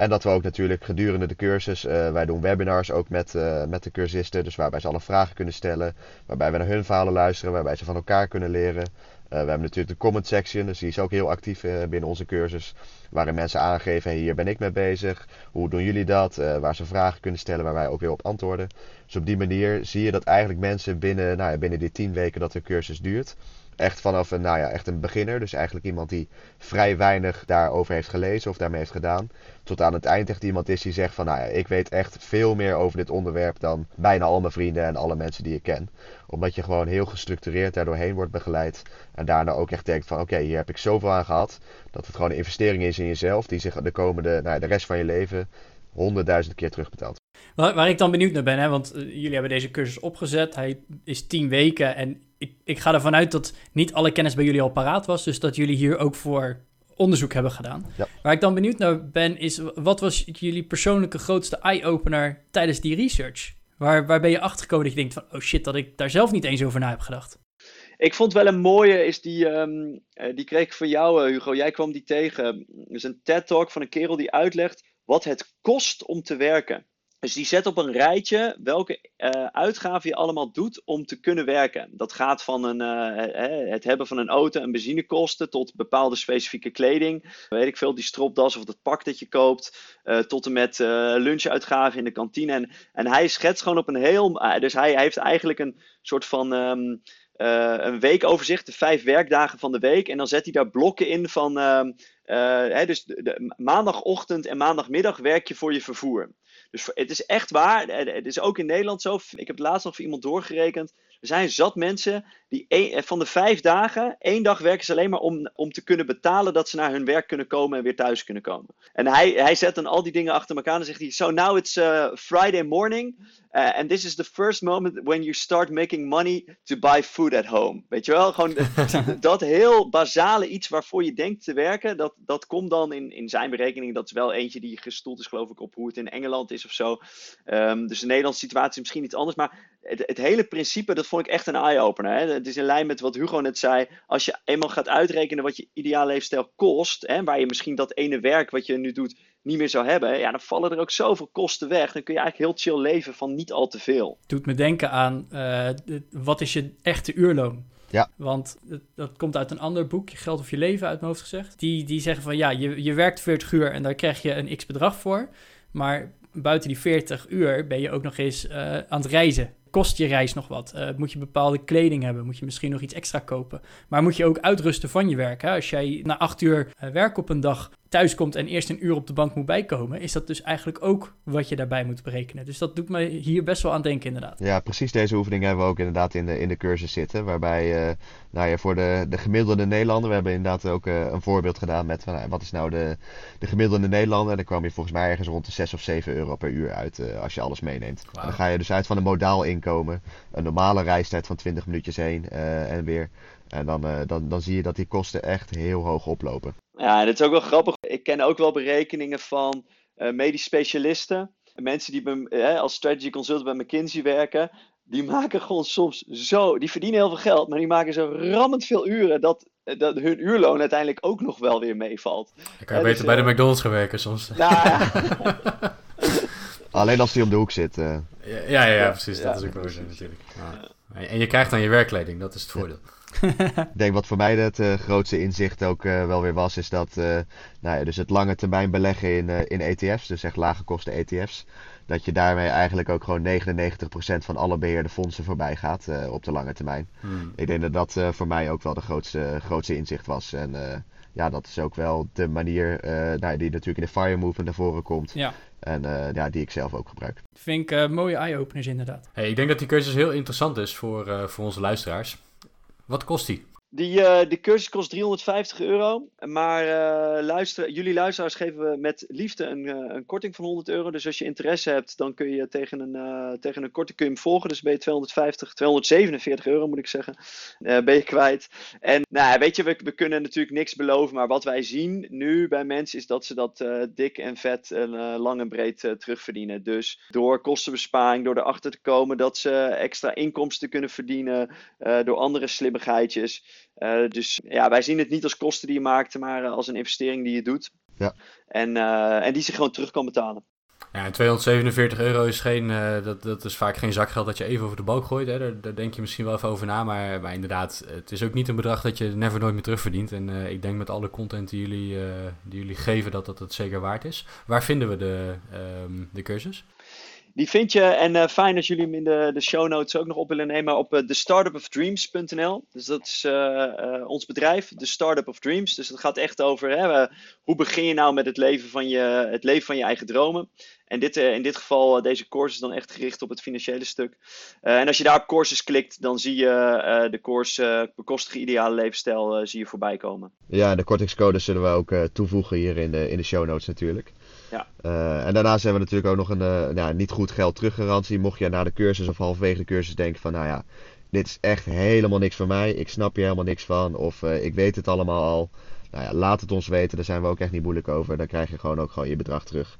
En dat we ook natuurlijk gedurende de cursus, uh, wij doen webinars ook met, uh, met de cursisten, dus waarbij ze alle vragen kunnen stellen, waarbij we naar hun verhalen luisteren, waarbij ze van elkaar kunnen leren. Uh, we hebben natuurlijk de comment section, dus die is ook heel actief uh, binnen onze cursus. Waarin mensen aangeven, hier ben ik mee bezig. Hoe doen jullie dat? Uh, waar ze vragen kunnen stellen, waar wij ook weer op antwoorden. Dus op die manier zie je dat eigenlijk mensen binnen, nou ja, binnen die tien weken dat de cursus duurt... Echt vanaf een, nou ja, echt een beginner, dus eigenlijk iemand die vrij weinig daarover heeft gelezen of daarmee heeft gedaan. Tot aan het eind echt iemand is die zegt van, nou ja, ik weet echt veel meer over dit onderwerp dan bijna al mijn vrienden en alle mensen die ik ken. Omdat je gewoon heel gestructureerd daardoorheen wordt begeleid. En daarna ook echt denkt van, oké, hier heb ik zoveel aan gehad. Dat het gewoon een investering is in jezelf die zich de komende, nou ja, de rest van je leven honderdduizend keer terugbetaalt. Waar, waar, ik dan benieuwd naar ben, hè, want uh, jullie hebben deze cursus opgezet. Hij is tien weken en ik, ik ga ervan uit dat niet alle kennis bij jullie al paraat was. Dus dat jullie hier ook voor onderzoek hebben gedaan. Ja. Waar ik dan benieuwd naar ben, is wat was jullie persoonlijke grootste eye-opener tijdens die research? Waar, waar ben je achtergekomen dat je denkt van, oh shit, dat ik daar zelf niet eens over na heb gedacht? Ik vond wel een mooie, is die, um, die kreeg ik van jou, uh, Hugo. Jij kwam die tegen. Is een TED-talk van een kerel die uitlegt wat het kost om te werken. Dus die zet op een rijtje welke uh, uitgaven je allemaal doet om te kunnen werken. Dat gaat van een, uh, het hebben van een auto en benzinekosten tot bepaalde specifieke kleding. Weet ik veel, die stropdas of dat pak dat je koopt. Uh, tot en met lunchuitgaven in de kantine. En, en hij schetst gewoon op een heel. dus hij, heeft eigenlijk een soort van. Um, een weekoverzicht, de vijf werkdagen van de week. En dan zet hij daar blokken in van. Uh, hè, dus maandagochtend en maandagmiddag werk je voor je vervoer. Dus het is echt waar. Het is ook in Nederland zo. Ik heb het laatst nog voor iemand doorgerekend. Er zijn zat mensen die een, van de vijf dagen, één dag werken ze alleen maar om, om te kunnen betalen dat ze naar hun werk kunnen komen en weer thuis kunnen komen. En hij, hij zet dan al die dingen achter elkaar en zegt hij: So now it's uh, Friday morning. Uh, and this is the first moment when you start making money to buy food at home. Weet je wel? Gewoon dat heel basale iets waarvoor je denkt te werken, dat, dat komt dan in, in zijn berekening. Dat is wel eentje die gestoeld is, geloof ik, op hoe het in Engeland is of zo. Um, dus de Nederlandse situatie is misschien iets anders. Maar het, het hele principe, dat vond ik echt een eye-opener. Het is in lijn met wat Hugo net zei. Als je eenmaal gaat uitrekenen wat je ideale leefstijl kost, hè, waar je misschien dat ene werk wat je nu doet niet meer zou hebben, ja, dan vallen er ook zoveel kosten weg. Dan kun je eigenlijk heel chill leven van niet al te veel. Doet me denken aan uh, wat is je echte uurloon? Ja. Want dat komt uit een ander boek, Geld of Je Leven, uit mijn hoofd gezegd. Die, die zeggen van ja, je, je werkt 40 uur en daar krijg je een x bedrag voor. Maar buiten die 40 uur ben je ook nog eens uh, aan het reizen kost je reis nog wat? Uh, moet je bepaalde kleding hebben? Moet je misschien nog iets extra kopen? Maar moet je ook uitrusten van je werk? Hè? Als jij na acht uur uh, werk op een dag thuis komt en eerst een uur op de bank moet bijkomen, is dat dus eigenlijk ook wat je daarbij moet berekenen. Dus dat doet me hier best wel aan denken, inderdaad. Ja, precies deze oefening hebben we ook inderdaad in de, in de cursus zitten. Waarbij, uh, nou ja, voor de, de gemiddelde Nederlander, we hebben inderdaad ook uh, een voorbeeld gedaan met van, nou, wat is nou de, de gemiddelde Nederlander. En dan kwam je volgens mij ergens rond de 6 of 7 euro per uur uit uh, als je alles meeneemt. Wow. Dan ga je dus uit van een modaal inkomen, een normale reistijd van 20 minuutjes heen en weer. En dan, uh, dan, dan zie je dat die kosten echt heel hoog oplopen. Ja, en het is ook wel grappig. Ik ken ook wel berekeningen van uh, medisch specialisten. Mensen die bij, uh, als strategy consultant bij McKinsey werken. Die maken gewoon soms zo. Die verdienen heel veel geld, maar die maken zo rammend veel uren. Dat, dat hun uurloon uiteindelijk ook nog wel weer meevalt. Ik kan je beter dus, bij de McDonald's gaan werken soms. Nou, ja. Alleen als die om de hoek zit. Ja, ja, ja, precies. Dat is ook wel zo natuurlijk. En je krijgt dan je werkkleding, dat is het voordeel. Ik denk wat voor mij het uh, grootste inzicht ook uh, wel weer was, is dat uh, nou ja, dus het lange termijn beleggen in, in ETF's, dus echt lage kosten ETF's, dat je daarmee eigenlijk ook gewoon 99% van alle beheerde fondsen voorbij gaat op de lange termijn. Hmm. Ik denk dat dat voor mij ook wel de grootste, grootste inzicht was. En ja, dat is ook wel de manier nou, die natuurlijk in de FIRE movement naar voren komt. Ja. En ja, die ik zelf ook gebruik. Vind ik mooie eye-openers inderdaad. Hey, ik denk dat die cursus heel interessant is voor, voor onze luisteraars. Wat kost die? Die, uh, die cursus kost 350 euro. Maar uh, luister, jullie luisteraars geven we met liefde een, uh, een, korting van 100 euro. Dus als je interesse hebt, dan kun je tegen een, tegen een korting kun je hem volgen. Dus ben je 250, 247 euro moet ik zeggen. ben je kwijt. En nou, weet je, we, we, kunnen natuurlijk niks beloven. Maar wat wij zien nu bij mensen is dat ze dat dik en vet en lang en breed terugverdienen. Dus door kostenbesparing, door erachter te komen dat ze extra inkomsten kunnen verdienen. door andere slimmigheidjes. Uh, dus ja, wij zien het niet als kosten die je maakt, maar als een investering die je doet. Ja. En, uh, en die zich gewoon terug kan betalen. Ja, en 247 euro is, geen, uh, dat, dat is vaak geen zakgeld dat je even over de balk gooit. Hè. Daar, daar, denk je misschien wel even over na. Maar, maar inderdaad, het is ook niet een bedrag dat je never nooit meer terugverdient. En uh, ik denk met alle content die jullie, uh, die jullie geven dat dat het zeker waard is. Waar vinden we de, um, de cursus? Die vind je, en uh, fijn als jullie hem in de, de show notes ook nog op willen nemen, op uh, thestartupofdreams.nl. Dus dat is uh, ons bedrijf, The Startup of Dreams. Dus dat gaat echt over hè, hoe begin je nou met het leven van je, het leven van je eigen dromen. En dit, in dit geval, deze course is dan echt gericht op het financiële stuk. en als je daar op courses klikt, dan zie je de course bekostigen ideale levensstijl zie je voorbij komen. Ja, de kortingscode zullen we ook toevoegen hier in de, in de show notes natuurlijk. Ja. Uh, en daarnaast hebben we natuurlijk ook nog een uh, nou, niet goed geld teruggarantie. Mocht je na de cursus of halverwege de cursus denken van nou ja, dit is echt helemaal niks voor mij. Ik snap hier helemaal niks van. Of uh, ik weet het allemaal al. Nou ja, laat het ons weten. Daar zijn we ook echt niet moeilijk over. Dan krijg je gewoon ook gewoon je bedrag terug.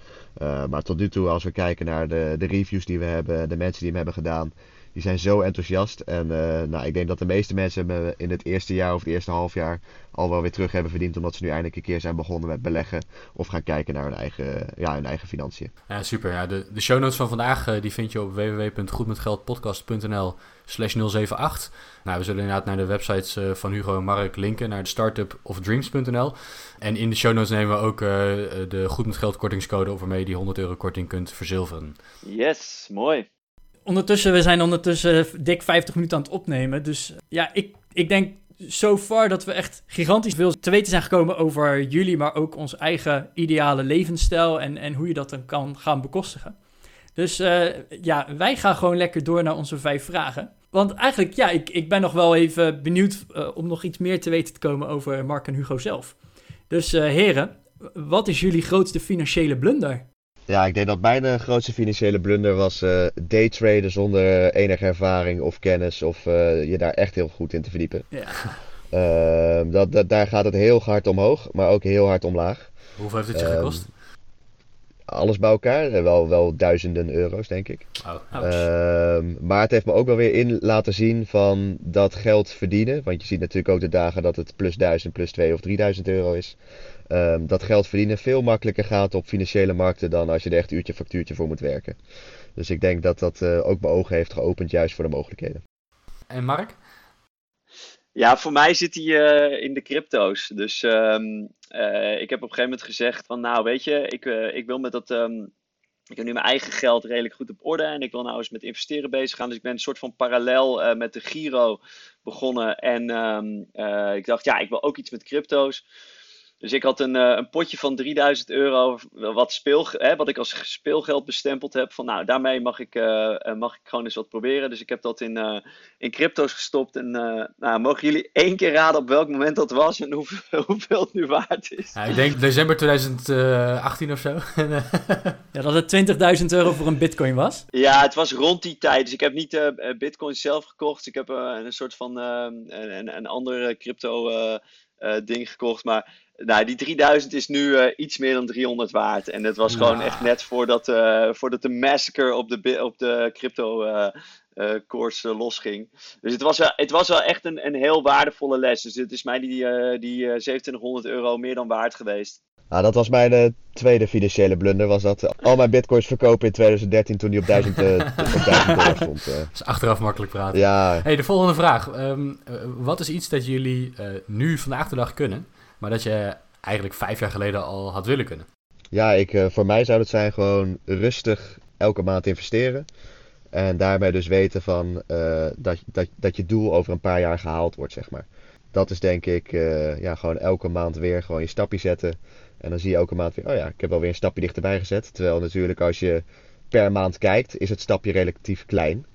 maar tot nu toe, als we kijken naar de, de reviews die we hebben, de mensen die hem hebben gedaan, die zijn zo enthousiast. En nou, ik denk dat de meeste mensen me in het eerste jaar of het eerste half jaar al wel weer terug hebben verdiend. Omdat ze nu eindelijk een keer zijn begonnen met beleggen. Of gaan kijken naar hun eigen, ja, hun eigen financiën. Ja, super. Ja, de, de show notes van vandaag die vind je op www.goedmetgeldpodcast.nl slash 078. Nou, we zullen inderdaad naar de websites van Hugo en Mark linken. Naar de startup of dreams.nl. En in de show notes nemen we ook de Goed met Geld kortingscode. Waarmee je die 100 euro korting kunt verzilveren. Yes, mooi. Ondertussen, we zijn ondertussen dik 50 minuten aan het opnemen. Dus ja, ik, ik denk so far dat we echt gigantisch veel te weten zijn gekomen over jullie, maar ook ons eigen ideale levensstijl en, en hoe je dat dan kan gaan bekostigen. Dus uh, ja, wij gaan gewoon lekker door naar onze vijf vragen. Want eigenlijk, ja, ik, ik ben nog wel even benieuwd uh, om nog iets meer te weten te komen over Mark en Hugo zelf. Dus heren, wat is jullie grootste financiële blunder? Ja, ik denk dat mijn uh, grootste financiële blunder was uh, daytraden zonder enige ervaring of kennis of uh, je daar echt heel goed in te verdiepen. Ja. Ehm, dat, dat, daar gaat het heel hard omhoog, maar ook heel hard omlaag. Hoeveel heeft het je gekost? Ehm, alles bij elkaar, wel, wel duizenden euro's denk ik. Oh. Uh, maar het heeft me ook wel weer in laten zien van dat geld verdienen. Want je ziet natuurlijk ook de dagen dat het plus 1000, plus 2 of 3000 euro is um, dat geld verdienen veel makkelijker gaat op financiële markten dan als je er echt uurtje factuurtje voor moet werken. Dus ik denk dat dat uh, ook mijn ogen heeft geopend juist voor de mogelijkheden. En Mark? Ja, voor mij zit hij uh, in de crypto's. Dus um, uh, ik heb op een gegeven moment gezegd van nou weet je, ik, ik wil met dat... Um, ik heb nu mijn eigen geld redelijk goed op orde en ik wil nou eens met investeren bezig gaan. Dus ik ben een soort van parallel met de Giro begonnen. En ik dacht, ja, ik wil ook iets met crypto's. Dus ik had een, uh, een potje van 3000 euro, wat, speel, hè, wat ik als speelgeld bestempeld heb. Van nou, daarmee mag ik, uh, mag ik gewoon eens wat proberen. Dus ik heb dat in, uh, in crypto's gestopt. En nou, mogen jullie één keer raden op welk moment dat was en hoeveel, hoeveel het nu waard is? Ja, ik denk december 2018 of zo. ja, dat het 20.000 euro voor een bitcoin was? Ja, het was rond die tijd. Dus ik heb niet bitcoin zelf gekocht. Ik heb een soort van een, een andere crypto ding gekocht. Maar nou, die 3000 is nu uh, iets meer dan 300 waard. En dat was gewoon echt net voordat, uh, voordat de massacre op de, op de crypto uh, koers losging. Dus het was, wel, het was wel echt een, een heel waardevolle les. Dus het is mij die, die 2700 euro meer dan waard geweest. Nou, dat was mijn tweede financiële blunder. Was dat al mijn bitcoins verkopen in 2013 toen die op 1000, op 1000 dollar stond. Dat is achteraf makkelijk praten. Ja. Hey, de volgende vraag. Um, wat is iets dat jullie nu vandaag de dag kunnen? Maar dat je eigenlijk vijf jaar geleden al had willen kunnen? Ja, ik, uh, voor mij zou het zijn gewoon rustig elke maand investeren. En daarmee dus weten van, uh, dat, dat, dat je doel over een paar jaar gehaald wordt, zeg maar. Dat is denk ik, uh, ja, gewoon elke maand weer gewoon je stapje zetten. En dan zie je elke maand weer, oh ja, ik heb alweer een stapje dichterbij gezet. Terwijl natuurlijk als je per maand kijkt, is het stapje relatief klein.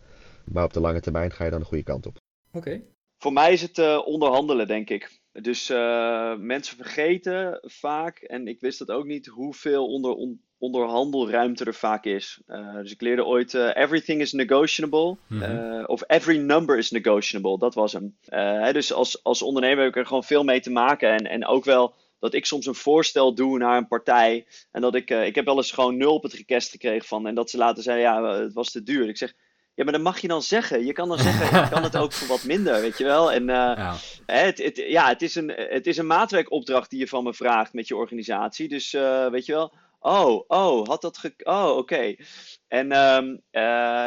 Maar op de lange termijn ga je dan de goede kant op. Oké. Voor mij is het uh, onderhandelen, denk ik. Dus uh, mensen vergeten vaak, en ik wist dat ook niet, hoeveel onder, on, onderhandelruimte er vaak is. Uh, dus ik leerde ooit: uh, everything is negotiable. Mm -hmm. of every number is negotiable. Dat was hem. Hè, dus als, als ondernemer heb ik er gewoon veel mee te maken. En, en ook wel dat ik soms een voorstel doe naar een partij. En dat ik, ik heb wel eens gewoon nul op het request gekregen van. En dat ze later zeiden: ja, het was te duur. Ik zeg ja, maar dat mag je dan zeggen. Je kan dan zeggen, ik kan het ook voor wat minder, weet je wel. En uh, ja. Het, het, ja, het, is een, het is een maatwerkopdracht die je van me vraagt met je organisatie. Dus uh, weet je wel, Oh, oh, had dat ge... Oh, oké. Okay. En um, uh,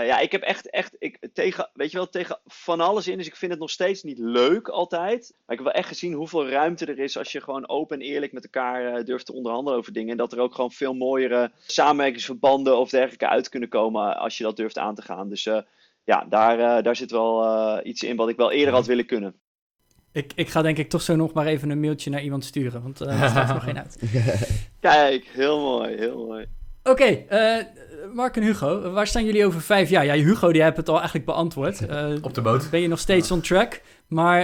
ja, ik heb echt, echt ik, tegen, weet je wel, tegen van alles in. Dus ik vind het nog steeds niet leuk altijd. Maar ik heb wel echt gezien hoeveel ruimte er is als je gewoon open en eerlijk met elkaar uh, durft te onderhandelen over dingen. En dat er ook gewoon veel mooiere samenwerkingsverbanden of dergelijke uit kunnen komen als je dat durft aan te gaan. Dus uh, ja, daar, daar zit wel iets in wat ik wel eerder had willen kunnen. Ik, ik ga denk ik toch zo nog maar even een mailtje naar iemand sturen, want uh, er staat nog geen uit. Kijk, heel mooi, heel mooi. Oké, okay, uh, Mark en Hugo, waar staan jullie over vijf jaar? Ja, Hugo die hebt het al eigenlijk beantwoord. Uh, Op de boot. Ben je nog steeds on track? Maar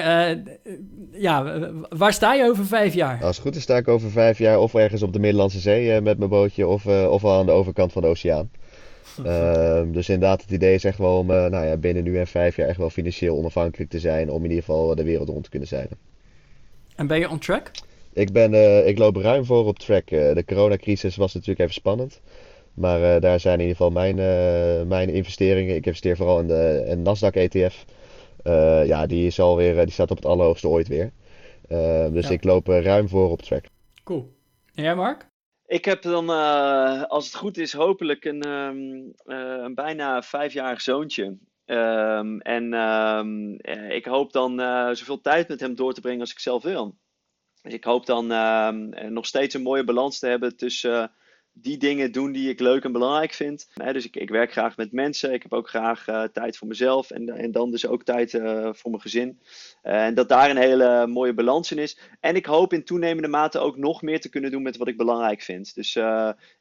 ja, waar sta je over vijf jaar? Als het goed is sta ik over vijf jaar of ergens op de Middellandse Zee met mijn bootje of, of al aan de overkant van de oceaan. Uh, dus inderdaad, het idee is echt wel om uh, nou ja, binnen nu en vijf jaar echt wel financieel onafhankelijk te zijn. Om in ieder geval de wereld rond te kunnen zijn. En ben je on track? Ik, ben, uh, ik loop ruim voor op track. de coronacrisis was natuurlijk even spannend. Maar daar zijn in ieder geval mijn, mijn investeringen. Ik investeer vooral in de in Nasdaq ETF. ja, die, is alweer, die staat op het allerhoogste ooit weer. dus ik loop ruim voor op track. Cool. En jij Mark? Ik heb dan, uh, als het goed is, hopelijk een, um, uh, een bijna vijfjarig zoontje. Um, en um, ik hoop dan uh, zoveel tijd met hem door te brengen als ik zelf wil. Dus ik hoop dan nog steeds een mooie balans te hebben tussen die dingen doen die ik leuk en belangrijk vind. dus ik, ik werk graag met mensen. Ik heb ook graag uh, tijd voor mezelf. En, en dan dus ook tijd uh, voor mijn gezin. Uh, en dat daar een hele mooie balans in is. En ik hoop in toenemende mate ook nog meer te kunnen doen met wat ik belangrijk vind. Dus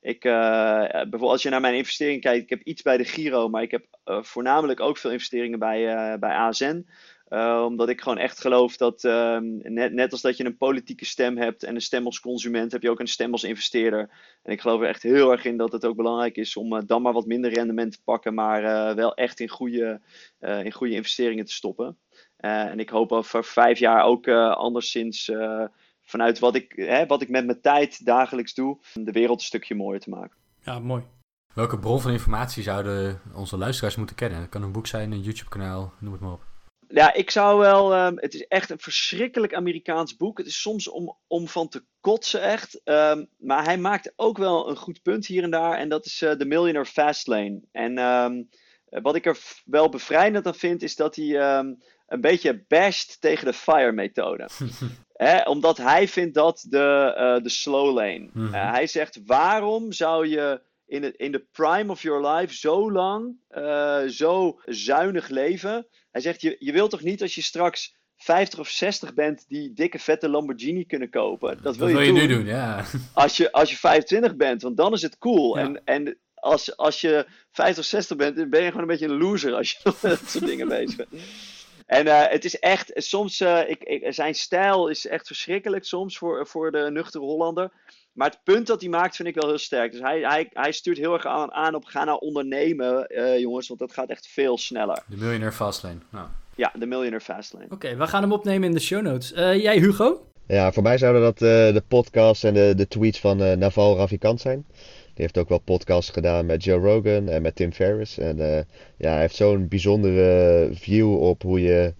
ik, bijvoorbeeld als je naar mijn investering kijkt. Ik heb iets bij de Giro. Maar ik heb voornamelijk ook veel investeringen bij, bij ASN. Uh, omdat ik gewoon echt geloof dat, uh, net, net als dat je een politieke stem hebt en een stem als consument, heb je ook een stem als investeerder. En ik geloof er echt heel erg in dat het ook belangrijk is om uh, dan maar wat minder rendement te pakken, maar eh, wel echt in goede, in goede investeringen te stoppen. en ik hoop over vijf jaar ook anderszins vanuit wat ik, hè, wat ik met mijn tijd dagelijks doe, de wereld een stukje mooier te maken. Ja, mooi. Welke bron van informatie zouden onze luisteraars moeten kennen? Het kan een boek zijn, een YouTube-kanaal, noem het maar op. Ja, ik zou wel. Um, het is echt een verschrikkelijk Amerikaans boek. Het is soms om, om van te kotsen, echt. Um, maar hij maakt ook wel een goed punt hier en daar. En dat is uh, The Millionaire Fastlane. En um, wat ik er wel bevrijdend aan vind, is dat hij een beetje basht tegen de FIRE-methode. omdat hij vindt dat de, uh, de slow lane. Mm -hmm. uh, hij zegt: waarom zou je in de, in de prime of your life zo lang, uh, zo zuinig leven? Hij zegt, je, je wilt toch niet als je straks 50 of 60 bent die dikke vette Lamborghini kunnen kopen. Dat wil, dat je, wil je nu doen, ja. Als je, als je 25 bent, want dan is het cool. Ja. En, en als, als je 50 of 60 bent, dan ben je gewoon een beetje een loser als je met dat soort dingen bezig bent. En uh, het is echt, soms, uh, ik, ik, zijn stijl is echt verschrikkelijk soms voor, voor de nuchtere Hollander. Maar het punt dat hij maakt vind ik wel heel sterk. Dus hij, hij, hij stuurt heel erg aan, aan op ga nou ondernemen, uh, jongens, want dat gaat echt veel sneller. De Millionaire Fastlane. Nou. Ja, de Millionaire Fastlane. Oké, okay, we gaan hem opnemen in de show notes. Uh, jij, Hugo? Ja, voor mij zouden dat uh, de podcasts en de, de tweets van uh, Naval Ravikant zijn. Die heeft ook wel podcasts gedaan met Joe Rogan en met Tim Ferriss. En ja, hij heeft zo'n bijzondere view op hoe je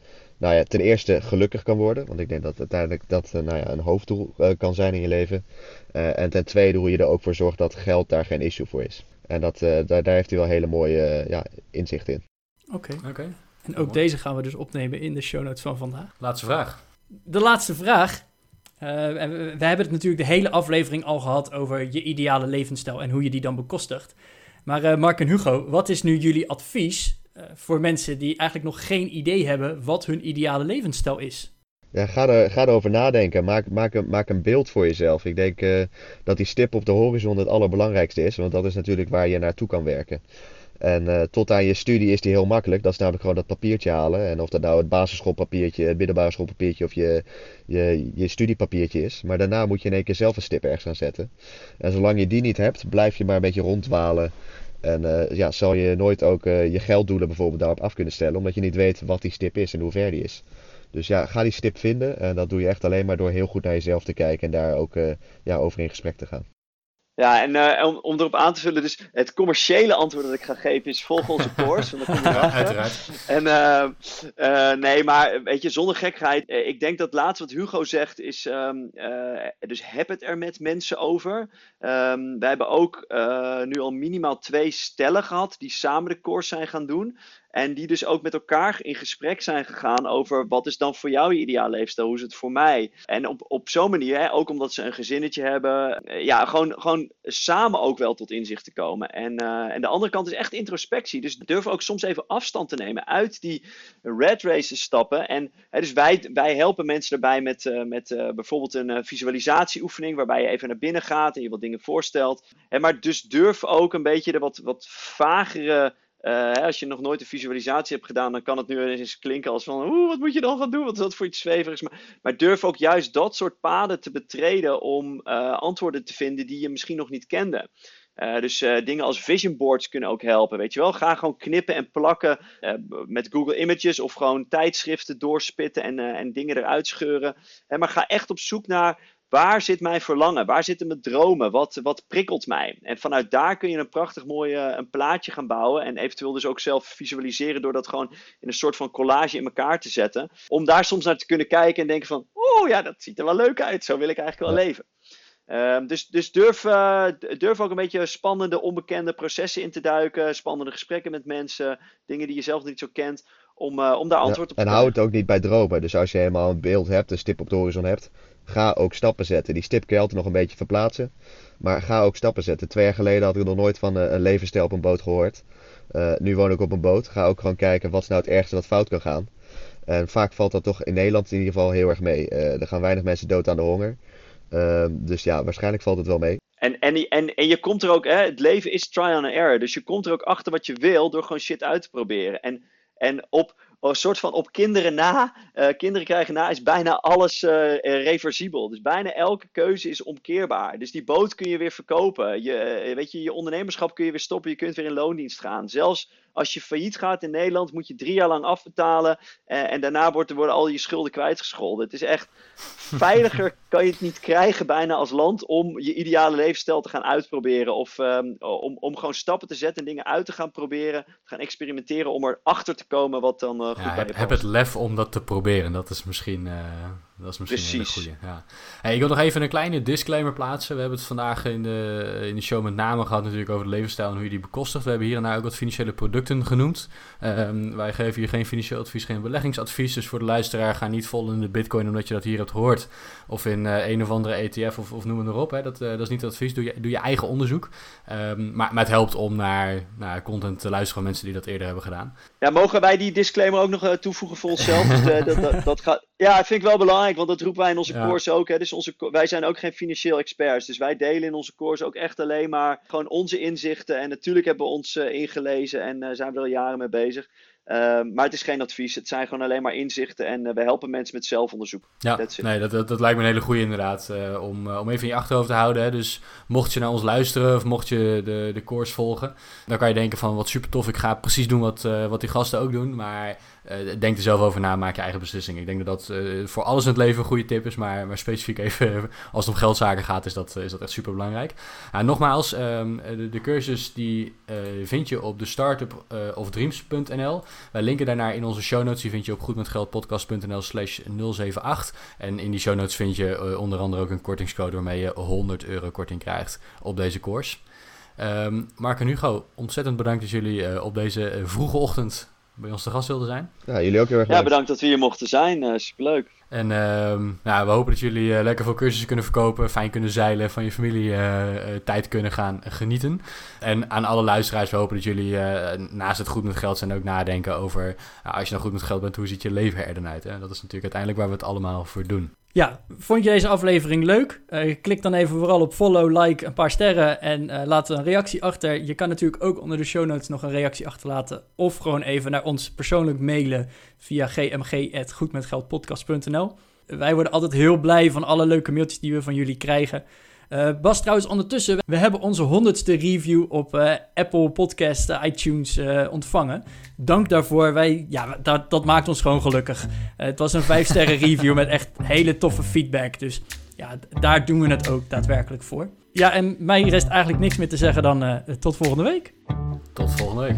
nou ja, ten eerste gelukkig kan worden. Want ik denk dat uiteindelijk dat nou ja, een hoofddoel kan zijn in je leven. Uh, en ten tweede hoe je er ook voor zorgt dat geld daar geen issue voor is. En dat, uh, daar, daar heeft hij wel hele mooie uh, ja, inzicht in. Oké. Okay. Okay. En ook deze gaan we dus opnemen in de show notes van vandaag. Laatste vraag. De laatste vraag. we hebben het natuurlijk de hele aflevering al gehad over je ideale levensstijl en hoe je die dan bekostigt. Maar Mark en Hugo, wat is nu jullie advies voor mensen die eigenlijk nog geen idee hebben wat hun ideale levensstijl is? Ja, ga, er, ga erover nadenken. Maak, maak, een, maak een beeld voor jezelf. Ik denk uh, dat die stip op de horizon het allerbelangrijkste is. Want dat is natuurlijk waar je naartoe kan werken. En uh, tot aan je studie is die heel makkelijk. Dat is namelijk gewoon dat papiertje halen. En of dat nou het basisschoolpapiertje, het middelbare schoolpapiertje of je, je, je studiepapiertje is. Maar daarna moet je in één keer zelf een stip ergens gaan zetten. En zolang je die niet hebt, blijf je maar een beetje ronddwalen. En uh, ja, zal je nooit ook je gelddoelen bijvoorbeeld daarop af kunnen stellen. Omdat je niet weet wat die stip is en hoe ver die is. Dus ja, ga die stip vinden. En dat doe je echt alleen maar door heel goed naar jezelf te kijken en daar ook uh, ja, over in gesprek te gaan. Ja, en uh, om, om erop aan te vullen, dus het commerciële antwoord dat ik ga geven is volg onze course. Want dan kom je Uiteraard. En uh, uh, nee, maar weet je, zonder gekheid. ik denk dat laatst wat Hugo zegt is, um, dus heb het er met mensen over. Um, wij hebben ook nu al minimaal twee stellen gehad die samen de course zijn gaan doen. En die dus ook met elkaar in gesprek zijn gegaan over wat is dan voor jou je ideaal leefstijl, hoe is het voor mij. En op, op zo'n manier, hè, ook omdat ze een gezinnetje hebben, ja, gewoon, gewoon samen ook wel tot inzicht te komen. En, uh, en de andere kant is echt introspectie. Dus durf ook soms even afstand te nemen uit die red races stappen. En hè, dus wij, wij helpen mensen erbij met, uh, met bijvoorbeeld een visualisatieoefening, waarbij je even naar binnen gaat en je wat dingen voorstelt. En maar dus durf ook een beetje de wat, wat vagere uh, als je nog nooit een visualisatie hebt gedaan, dan kan het nu eens klinken als van, oeh, wat moet je dan gaan doen? Wat is dat voor iets zweverigs? Maar, maar durf ook juist dat soort paden te betreden om uh, antwoorden te vinden die je misschien nog niet kende. Uh, dus dingen als vision boards kunnen ook helpen, weet je wel. Ga gewoon knippen en plakken met Google Images of gewoon tijdschriften doorspitten en, en dingen eruit scheuren. maar ga echt op zoek naar waar zit mijn verlangen? Waar zitten mijn dromen? Wat, wat prikkelt mij? En vanuit daar kun je een prachtig mooi een plaatje gaan bouwen. En eventueel dus ook zelf visualiseren door dat gewoon in een soort van collage in elkaar te zetten. Om daar soms naar te kunnen kijken en denken van, oh ja, dat ziet er wel leuk uit. Zo wil ik eigenlijk wel leven. Ehm, dus dus durf, uh, durf ook een beetje spannende, onbekende processen in te duiken. Spannende gesprekken met mensen. Dingen die je zelf niet zo kent. Om, uh, om daar antwoord op te En hou het ook niet bij dromen. Dus als je helemaal een beeld hebt, een stip op de horizon hebt. Ga ook stappen zetten. Die stip nog een beetje verplaatsen. Maar ga ook stappen zetten. Twee jaar geleden had ik nog nooit van uh, een levensstijl op een boot gehoord. nu woon ik op een boot. Ga ook gewoon kijken wat is nou het ergste wat fout kan gaan. En vaak valt dat toch in Nederland in ieder geval heel erg mee. er gaan weinig mensen dood aan de honger. Ehm, dus ja, waarschijnlijk valt het wel mee. En, en, en, en je komt er ook, hè, het leven is trial and error. Dus je komt er ook achter wat je wil door gewoon shit uit te proberen. En, en op een soort van op kinderen na, uh, kinderen krijgen na, is bijna alles uh, reversibel. Dus bijna elke keuze is omkeerbaar. Dus die boot kun je weer verkopen. Je, weet je, je ondernemerschap kun je weer stoppen. Je kunt weer in loondienst gaan. Zelfs als je failliet gaat in Nederland, moet je drie jaar lang afbetalen. Uh, en daarna worden, worden al je schulden kwijtgescholden. Het is echt veiliger kan je het niet krijgen bijna als land om je ideale levensstijl te gaan uitproberen. Of um, om, om gewoon stappen te zetten en dingen uit te gaan proberen. Te gaan experimenteren om erachter te komen wat dan uh, goed ja, bij je Heb het lef om dat te proberen. Dat is misschien... Uh dat is misschien een goede. Ja. Hey, ik wil nog even een kleine disclaimer plaatsen. We hebben het vandaag in de, in de show met name gehad natuurlijk over de levensstijl en hoe je die bekostigt. We hebben hier en daar ook wat financiële producten genoemd. Um, wij geven hier geen financieel advies, geen beleggingsadvies. Dus voor de luisteraar, ga niet vol in de bitcoin omdat je dat hier hebt gehoord. Of in uh, een of andere ETF of, of noem het erop. Hè. Dat, uh, dat is niet het advies. Doe je, doe je eigen onderzoek. Um, maar, maar het helpt om naar, naar content te luisteren van mensen die dat eerder hebben gedaan. Ja, mogen wij die disclaimer ook nog uh, toevoegen voor onszelf? dat, dat, dat gaat, ja, dat vind ik wel belangrijk, want dat roepen wij in onze ja. course ook. Hè. Dus onze, wij zijn ook geen financieel experts. Dus wij delen in onze course ook echt alleen maar gewoon onze inzichten. En natuurlijk hebben we ons uh, ingelezen en uh, zijn we er al jaren mee bezig. Uh, maar het is geen advies, het zijn gewoon alleen maar inzichten en uh, we helpen mensen met zelfonderzoek. Ja, nee, dat, dat, dat, lijkt me een hele goede inderdaad, uh, om, om even in je achterhoofd te houden. Hè. Dus mocht je naar ons luisteren of mocht je de, de course volgen, dan kan je denken van wat super tof, ik ga precies doen wat, wat die gasten ook doen. Maar denk er zelf over na, maak je eigen beslissing. Ik denk dat dat voor alles in het leven een goede tip is, maar, maar specifiek even als het om geldzaken gaat, is dat, is dat echt super belangrijk. Nogmaals, um, de, de, cursus die vind je op de startup of dreams.nl. Wij linken daarnaar in onze show notes. Die vind je op goedmetgeldpodcast.nl slash 078. En in die show notes vind je onder andere ook een kortingscode waarmee je 100 euro korting krijgt op deze course. Um, Mark en Hugo, ontzettend bedankt dat jullie op deze vroege ochtend bij ons te gast wilden zijn. Ja, jullie ook heel erg Ja, bedankt dat we hier mochten zijn. Uh, superleuk. En uh, nou, we hopen dat jullie uh, lekker veel cursussen kunnen verkopen, fijn kunnen zeilen, van je familie uh, tijd kunnen gaan genieten. En aan alle luisteraars, we hopen dat jullie naast het goed met geld zijn ook nadenken over, nou, als je nou goed met geld bent, hoe ziet je leven er dan uit? Hè? Dat is natuurlijk uiteindelijk waar we het allemaal voor doen. Ja, vond je deze aflevering leuk? Uh, klik dan even vooral op follow, like, een paar sterren en uh, laat een reactie achter. Je kan natuurlijk ook onder de show notes nog een reactie achterlaten. Of gewoon even naar ons persoonlijk mailen via gmg.goedmetgeldpodcast.nl. Wij worden altijd heel blij van alle leuke mailtjes die we van jullie krijgen. Uh, Bas, trouwens, ondertussen, we hebben onze honderdste review op Apple Podcast, uh, iTunes ontvangen. Dank daarvoor. Wij, ja, dat, dat maakt ons gewoon gelukkig. het was een 5 sterren review met echt hele toffe feedback. Dus ja, daar doen we het ook daadwerkelijk voor. Ja, en mij rest eigenlijk niks meer te zeggen dan tot volgende week. Tot volgende week.